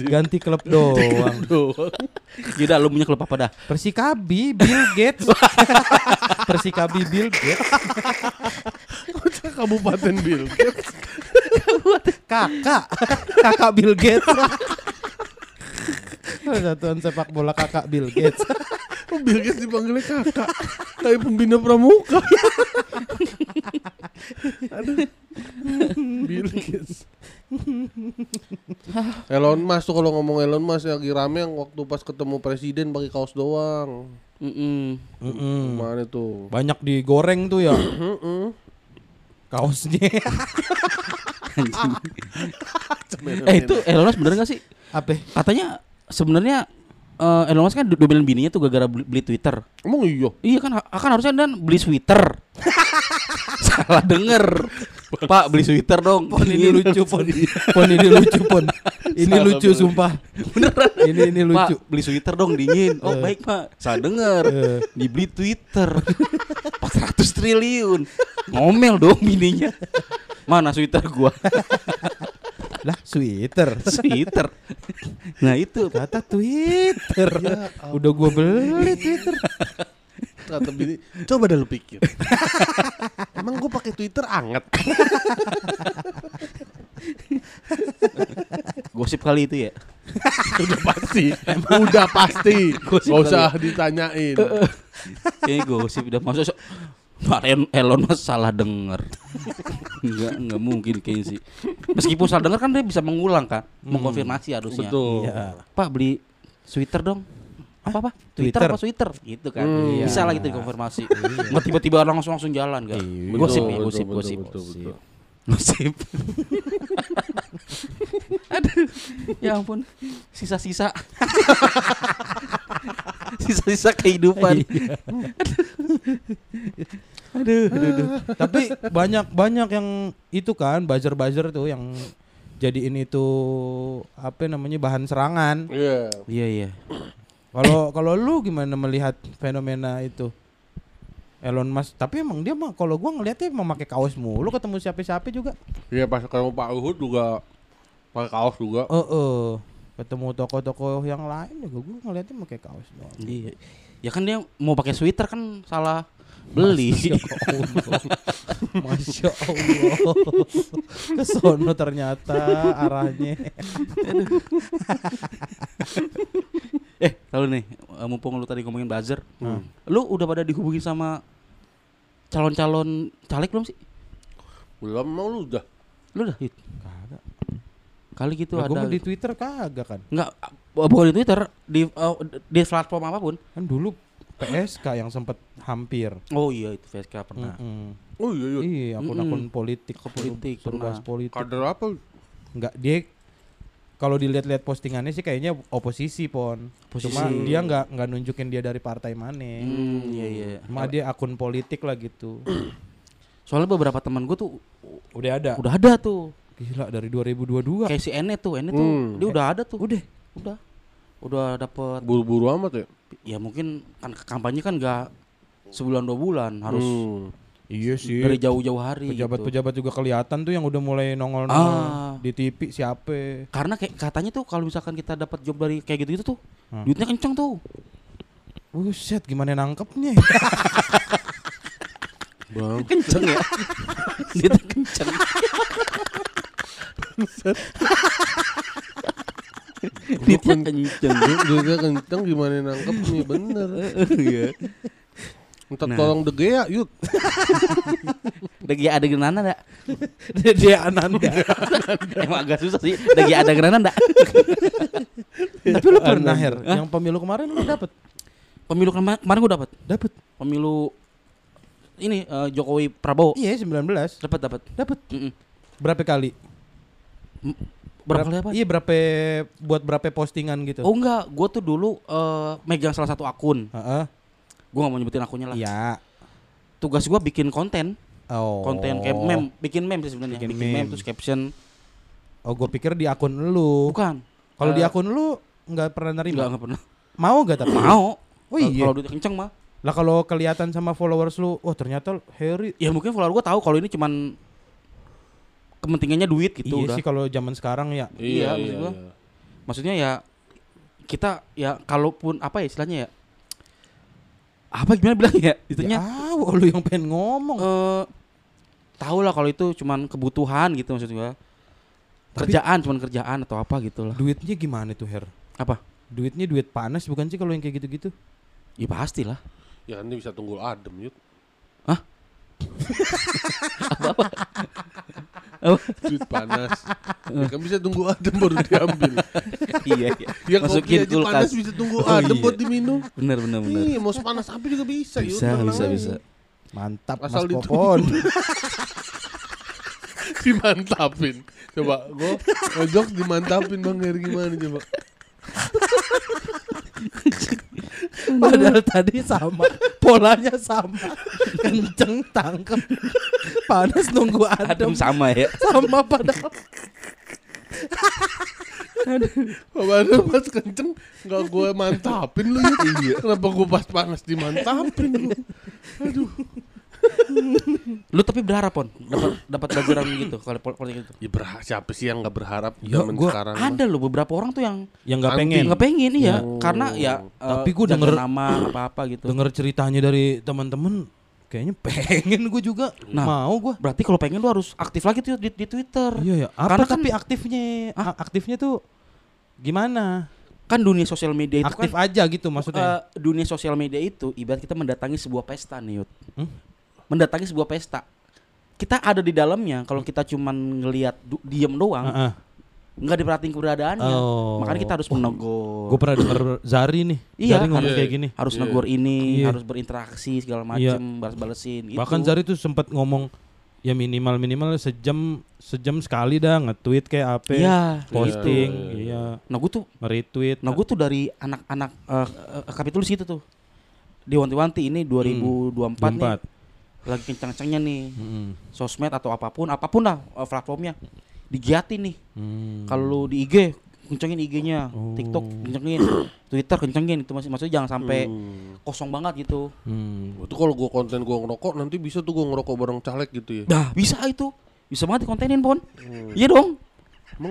ganti klub doang. Yaudah lu punya klub apa dah? Persikabi Bill Gates. (laughs) Persikabi Bill Gates. kabupaten Bill Gates Kakak. (laughs) Kakak Bill Gates. (laughs) Satuan sepak bola kakak Bill Gates. (laughs) Oh, Bill Gates dipanggilnya kakak kayak pembina pramuka Aduh. Bill Gates Elon Musk tuh kalau ngomong Elon Musk lagi rame yang waktu pas ketemu presiden pakai kaos doang Mm-mm. Mm-mm. Mana tuh Banyak digoreng tuh ya kaosnya. (laughs) Eh itu Elon Musk bener gak sih? Apa? Katanya sebenarnya eh, Elon Musk kan domelin bininya tuh gara-gara beli, beli Twitter. Emang iya Iya kan akan harusnya dan beli Twitter. (laughs) Salah denger. Pak beli Twitter dong. Pon ini lucu pon. Pon ini lucu pon. (laughs) Ini Salah lucu bener. sumpah. Beneran. Ini ini lucu. Pak beli Twitter dong dingin. Oh baik pak. Salah denger. Eh. Dibeli Twitter. 400 triliun. Ngomel dong bininya. Mana Twitter gua? (laughs) Lah, Twitter. Twitter. Nah itu. Kata Twitter. Udah gua beli Twitter. Kata bini Coba dah lu pikir (laughs) Emang gue pakai Twitter anget Gosip kali itu ya. (laughs) Udah pasti. Udah pasti. Gak usah ditanyain. Kayaknya gosip udah masuk. Pak El- Elon Musk salah denger. Enggak, enggak mungkin kayaknya sih. Meskipun salah denger kan dia bisa mengulang kan, mengkonfirmasi harusnya. Betul. Iya. Pak beli Twitter dong. Apa apa? Twitter, Twitter? apa Twitter? Gitu kan. Hmm. Bisa lah gitu dikonfirmasi. Nggak tiba-tiba orang langsung langsung jalan kan. Iya. Gosip Betul, ya, betul, gosip, betul, gosip. betul, betul. Gosip. (laughs) Aduh. Ya ampun. Sisa-sisa. (laughs) Sisa-sisa kehidupan. Aduh, aduh, aduh. Tapi banyak banyak yang itu kan buzzer-buzzer tuh yang jadiin itu apa namanya bahan serangan. Iya. Iya, iya. Kalau kalau lu gimana melihat fenomena itu? Elon Musk, tapi emang dia mah kalau gua ngeliatnya emang pakai kaos mulu ketemu siapa-siapa juga. Iya pas ketemu Pak Luhut juga pakai kaos juga. Eh eh. ketemu toko-toko yang lain juga gua ngeliatnya pakai kaos doang. Iya. Ya kan dia mau pakai sweater kan salah beli. Masya Allah. Kesono ternyata arahnya. (laughs) eh, lalu nih, eh, mumpung lu tadi ngomongin buzzer, Hmm. lu udah pada dihubungi sama calon-calon caleg belum sih? Belum mau lu udah. Lu udah, Yud? Kagak. Kali gitu gua ada. mah di Twitter kagak kan. Enggak, bukan di Twitter, di eh, di platform apa pun. Kan dulu PSK yang sempet hampir. Oh iya itu VSK pernah. Mm-mm. Oh iya iya. Iya, akun-akun Mm-mm. politik, Ke politik, pernah. politik. Kader apa? Enggak, dia kalau dilihat-lihat postingannya sih kayaknya oposisi pon. Cuma Posisi. dia nggak nggak nunjukin dia dari partai mana. Hmm, iya iya. Cuma dia akun politik lah gitu. (clears throat) Soalnya beberapa teman gue tuh Udah ada. udah ada tuh. Gila dari 2022. Kayak si Ene tuh, Ene tuh Hmm. dia udah ada tuh. Udah. Udah. Udah dapet Buru-buru amat ya. ya mungkin kan kampanye kan enggak sebulan dua bulan harus Hmm. Iya sih. dari jauh-jauh hari gitu. Pejabat-pejabat juga kelihatan tuh yang udah mulai nongol-nongol Ah. di TV siapa. Karena kayak katanya tuh kalau misalkan kita dapat job dari kayak gitu-gitu tuh, Hmm. duitnya kenceng tuh. Buset, gimana nangkepnya? (laughs) Bang. Kenceng ya. (laughs) duitnya kenceng. Duitnya kenceng. Duitnya kenceng gimana nangkepnya bener. Iya. Minta Nah. tolong De Gea yuk. Dagi ada genana enggak? dia, dia Ananda. (laughs) Emang agak susah sih. Dagi ada genana enggak? Tapi lu pernah Her, yang pemilu kemarin lu dapet? Pemilu kema- kemarin gue dapat. Dapet. Pemilu ini eh, Jokowi Prabowo Iya, 19. dapat dapat. Dapet. Mm-mm. Berapa kali? Berapa kali apa? Iya, berapa buat berapa postingan gitu? Oh enggak, gue tuh dulu eh, megang salah satu akun. Heeh. Gue gak mau nyebutin akunnya lah. Iya. Tugas gue bikin konten, Oh. konten kayak meme, bikin meme sih sebenarnya. Bikin Bikin, meme. meme. terus caption. Oh, gue pikir di akun lu. Bukan. Kalau di Eh, akun lu nggak pernah Enggak, nerima. enggak pernah. Mau gak tapi? Mau. Oh iya. Kalau duit kenceng mah. Lah kalau kelihatan sama followers lu, oh ternyata Harry Ya mungkin follower gue tahu kalau ini cuman kepentingannya duit gitu iya udah. sih kalau zaman sekarang ya. Iya, maksud gua. Maksudnya ya kita ya kalaupun apa ya istilahnya ya apa gimana bilang ya itunya Ah, lu yang pengen ngomong. eh tahu lah kalau itu cuman kebutuhan gitu maksud gua Tapi- kerjaan cuman kerjaan atau apa gitu lah Duitnya gimana tuh, Her? apa Duitnya duit panas bukan sih kalau yang kayak gitu-gitu? ya pasti lah Ya ini bisa tunggu adem yuk. Hah? Duit panas. ya kan bisa tunggu adem baru diambil. iya iya Ya Masukin kopi aja kulkas. panas bisa tunggu Oh, adem iya. buat diminum. bener bener bener Iya, mau sepanas api juga bisa, yuk. bisa tenang bisa aja. bisa Mantap Asal Mas. Popon. (laughs) dimantapin. Coba gua ngejok dimantapin Bang Heri gimana coba? Padahal tadi sama, (laughs) polanya sama. (laughs) Kenceng tangkep. Panas nunggu adem adem sama ya sama padahal. Padahal pas kenceng nggak gue mantapin lu ya. Kenapa gue pas panas dimantapin lu? (laughs) lu tapi berharap pon dapat dapat pelajaran gitu kalau pol- politik gitu Ya berharap siapa sih yang nggak berharap Ya, zaman gua sekarang? ada loh beberapa orang tuh yang Yang nggak pengen. nggak pengen iya Oh. karena ya Tapi eh, gua jaga denger- nama apa apa gitu Dengar ceritanya dari teman-teman Kayaknya pengen gue juga. Nah. Mau gue. Berarti kalau pengen lu harus aktif lagi tuh di, di Twitter. Iya ya. Apa Karena kan- tapi aktifnya? a- Aktifnya tuh gimana? Kan dunia sosial media itu Aktif kan aja gitu maksudnya. eh, dunia sosial media itu ibarat kita mendatangi sebuah pesta nih, Yud. Hmm? Mendatangi sebuah pesta. Kita ada di dalamnya kalau kita cuman ngelihat du- diem doang, Heeh. nggak diperhatiin keberadaannya. Oh. Makanya kita harus menegur. Gue pernah denger Zari nih. Iya, Zari ngomong kayak gini. harus Iya. negur ini, Iya. harus berinteraksi segala Iya. macem, balas-balesin gitu. Bahkan Zari tuh sempat ngomong ya minimal minimal sejam sejam sekali dah nge-tweet kayak apa Iya, posting Iya, iya, iya Nah, gue tuh nge-retweet Nah gue tuh dari anak-anak uh, uh, kapitulis gitu tuh Diwanti-wanti ini 2024 nih 24 Lagi kencang-kencangnya nih Mm-mm. Sosmed atau apa pun Apa pun lah uh, platformnya Digiatin nih Hmm. Kalau di IG Kencengin IG-nya Oh. TikTok kencengin (coughs) Twitter kencengin Itu maksud, maksudnya jangan sampai Hmm. kosong banget gitu Hmm. Itu kalau gua konten gua ngerokok nanti bisa tuh gua ngerokok bareng caleg gitu ya. Dah bisa itu Bisa banget dikontenin Pon Hmm. Iya dong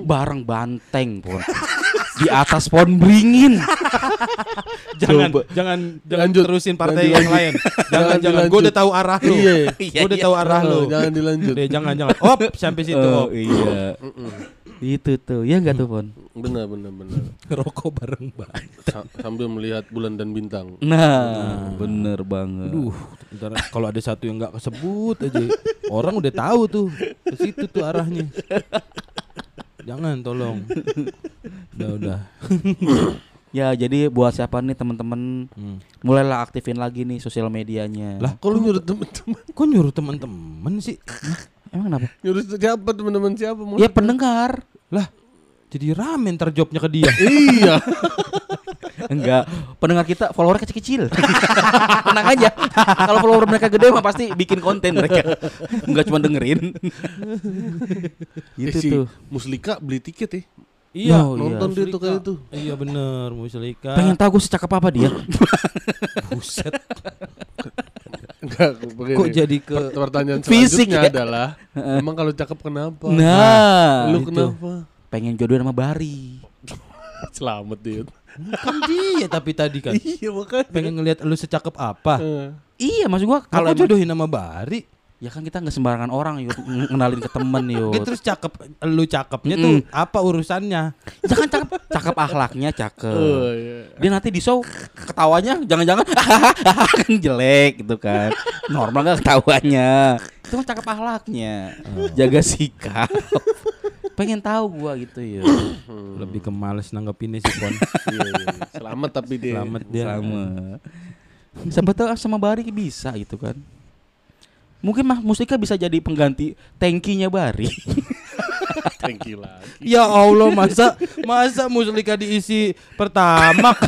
Bareng banteng Pon (laughs) Di atas pohon beringin (laughs) jangan Coba. jangan jangan Lanjut. terusin partai Lanjut, yang lanjut. lain (laughs) jangan Jangan jangan gue udah tahu arah lu Iya. Gue udah iya. tahu arah lu Oh, jangan dilanjut. Deh, jangan jangan op sampai situ Oh op iya. Itu tuh Ya enggak tuh Pon Benar benar benar. rokok bareng bang Sa- sambil melihat bulan dan bintang. Nah, bener banget. Aduh, ntar kalau ada satu yang nggak kesebut aja, orang udah tahu tuh ke situ tuh arahnya. Jangan tolong. Udah udah. (laughs) Ya, jadi buat siapa nih teman-teman Hmm. mulailah aktifin lagi nih sosial medianya. Lah, Kalau nyuruh teman-teman, kok nyuruh teman-teman sih? emang kenapa? nyuruh siapa teman-teman siapa? Mau Ya pendengar. Lah, jadi rame ntar jobnya ke dia. (laughs) iya. Enggak, pendengar kita followernya kecil-kecil. (laughs) Tenang aja. Kalau follower mereka gede mah pasti bikin konten mereka. Enggak cuma dengerin. Eh, gitu si tuh. Muslika beli tiket ya. Iya, Oh, iya. Nonton dia tuh kayak itu. Iya bener, Muslika. Pengen tahu gue secakap apa dia. (laughs) buset. Enggak, begini. Kok jadi ke Per- pertanyaan Fisik selanjutnya ya? adalah (laughs) emang kalau cakep kenapa? Nah, lu itu. kenapa? Pengen jodoh sama Bari. (laughs) Selamat dia. kan dia tapi tadi kan iya makanya. pengen ngelihat lu secakep apa. Eh, Iya, maksud gua Kalau jodohin sama Bari, ya kan kita nggak sembarangan orang yuk ng- ngenalin ke temen (laughs) yuk. Dia terus cakep, lu cakepnya tuh Mm. apa urusannya? Jangan cakep, cakep akhlaknya cakep. Oh iya. Dia nanti di show ketawanya jangan-jangan (laughs) kan jelek gitu kan. Normal gak ketawanya. Itu kan cakep akhlaknya. Jaga sikap. Pengen tahu gua gitu ya. (coughs) Lebih ke males nanggepinnya sih Pon. (laughs) Iya, iya. Selamat tapi dia. Selamat dia. Sama. Siapa tahu sama Bari bisa gitu kan. Mungkin mah Mustika bisa jadi pengganti tankinya Bari. (laughs) Thank you lagi. Ya Allah masa masa Muslika diisi pertama. (laughs)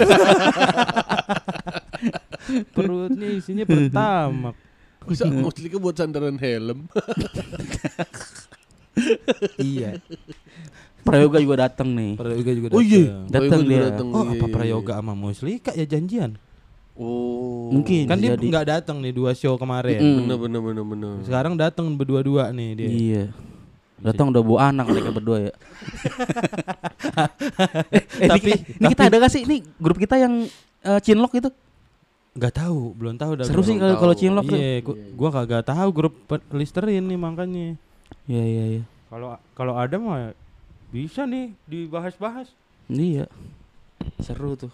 Perutnya isinya pertama. Masa Muslika buat sandaran helm? (laughs) iya. Prayoga juga datang nih. Prayoga juga Oh iya. datang. Datang dia. datang. Oh Iya, apa iya, Prayoga sama Muslika ya janjian? Oh. Mungkin. Kan dia nggak datang nih dua show kemarin. Mm-mm. Bener bener bener bener. Sekarang datang berdua-dua nih dia. Iya. Datang udah bawa anak mereka berdua ya. (laughs) eh, eh, Tapi- ini, ini kita ada gak sih ini grup kita yang eh, Cinlok itu? Nggak tahu, belum tahu dah. Seru sih kalau kalau Cinlok tuh. Iya, gua, gua kagak tahu grup Listerin nih makanya. Iya iya iya. Kalau kalau ada mah bisa nih dibahas-bahas. Iya. Seru tuh.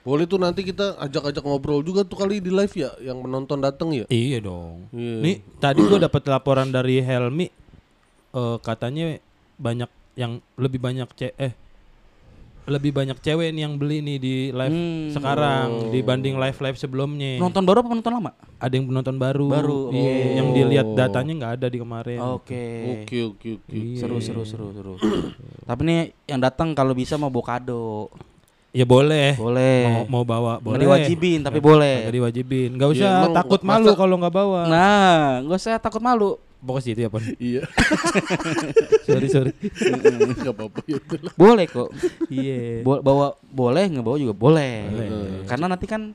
Boleh tuh nanti kita ajak-ajak ngobrol juga tuh kali di live ya, yang menonton datang ya. Iya dong. Iya. Nih tadi gua dapat laporan dari Helmi eh, katanya banyak yang lebih banyak ce eh lebih banyak cewek nih yang beli nih di live Hmm. sekarang Oh. dibanding live live sebelumnya. Nonton baru apa nonton lama? Ada yang penonton baru. Baru, Iya, oh. yang dilihat datanya nggak ada di kemarin. Oke. Oke oke oke. Iya. Seru seru seru seru. Tapi nih yang datang kalau bisa mau bawa kado. Ya boleh. Boleh. Mau, mau bawa boleh. diwajibin tapi boleh. diwajibin. Nggak Ya, usah emang takut masa- malu kalau nggak bawa. Nah, gak usah takut malu. Pokoknya situ ya, Pon. (laughs) Iya. (laughs) sorry, sorry. Enggak apa-apa ya. Boleh kok. Iya. Bo- bawa boleh nggak bawa juga boleh. Boleh. Karena nanti kan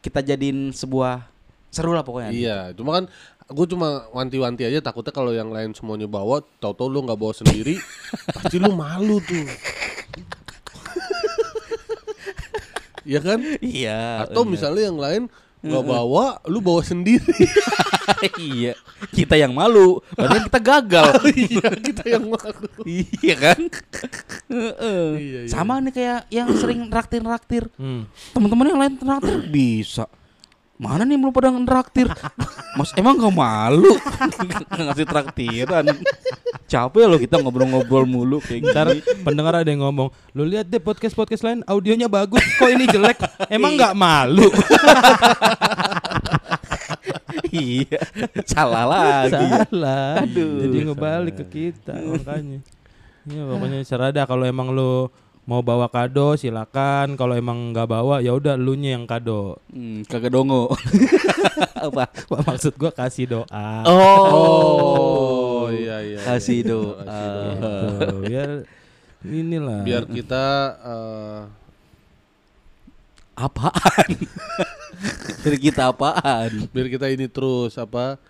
kita jadiin sebuah seru lah pokoknya. Iya, cuma kan gue cuma wanti-wanti aja takutnya kalau yang lain semuanya bawa, tahu-tahu lu nggak bawa sendiri, (laughs) pasti lu malu tuh. Ya kan? Iya. Atau bener. misalnya yang lain nggak bawa, lu bawa sendiri. (laughs) iya. Kita yang malu, padahal kita gagal. (laughs) Iya, kita yang malu. iya kan? Iya, iya. Sama nih kayak yang sering raktir-raktir. Hmm. Teman-teman yang lain traktir bisa. Mana nih belum pada ngeraktir? (laughs) Mas emang gak malu (laughs) ngasih traktiran? Capek loh kita ngobrol-ngobrol mulu kayak Ntar gini. pendengar ada yang ngomong, lu lihat deh podcast podcast lain audionya bagus, kok ini jelek? Emang nggak malu? (laughs) iya, salah lagi. Salah. Aduh. Jadi ngebalik ke kita makanya. Ya pokoknya serada kalau emang lu mau bawa kado silakan, kalau emang nggak bawa ya udah lu nya yang kado. Hmm, kagak dongo. (laughs) Apa? Wah, maksud gua kasih doa. Oh, iya iya. Kasih iya. doa. Kasih doa. Tuh, biar inilah. Biar kita eh, Apaan? (laughs) Dari kita apaan? biar kita ini terus apa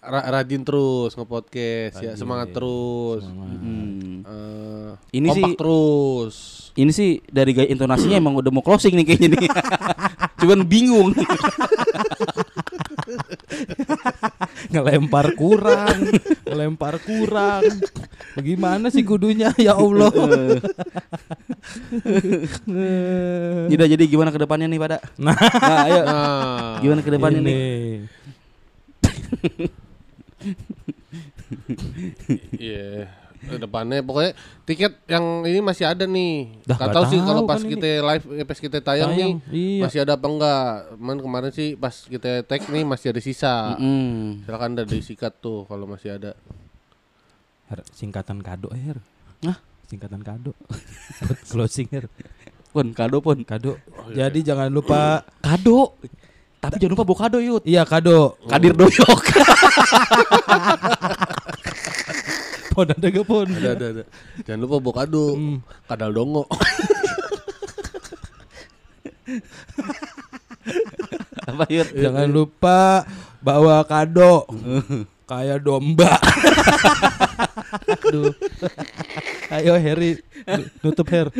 ra- rajin terus nge-podcast ya Rajin, semangat terus Hmm. Eh, Ini kompak sih- terus Ini sih dari gaya intonasinya emang udah mau closing nih kayaknya nih. (laughs) Cuman bingung. ngelempar kurang, ngelempar kurang. Bagaimana sih kudunya ya Allah? Udah jadi gimana ke depannya nih pada? Nah, Nah, ayo. nah Gimana ke depannya ini. nih? iya ke depannya pokoknya tiket yang ini masih ada nih Dah, Gak nggak tahu sih kalau kan pas ini. kita live eh, pas kita tayang, nih Tayang, iya. masih ada apa enggak cuman kemarin sih pas kita tag nih masih ada sisa Mm. silakan ada disikat tuh kalau masih ada Her, singkatan kado eh, Her. Hah? Singkatan kado. (laughs) Closing Her. Pon, kado pon. Kado. Jadi jangan lupa Kado. Tapi jangan lupa bawa kado yut. iya kado. Kadir doyok. (laughs) Pon ada gak pon? ada ada ada jangan lupa bawa kado Hmm. kadal dongo Apa yut? Jangan lupa bawa kado. Kayak domba. Aduh. Ayo Harry nu- nutup Her. (laughs)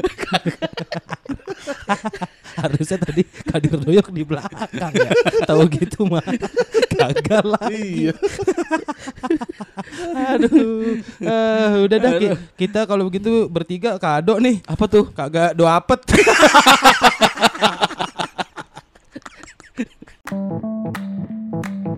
Harusnya tadi Kadir Doyok di belakang ya. Tahu gitu mah. Gagal lah. iya (laughs) Aduh. Eh, udah dah Ki. kita kalau begitu bertiga kado nih. Apa tuh? Kagak doapet. (laughs) (laughs)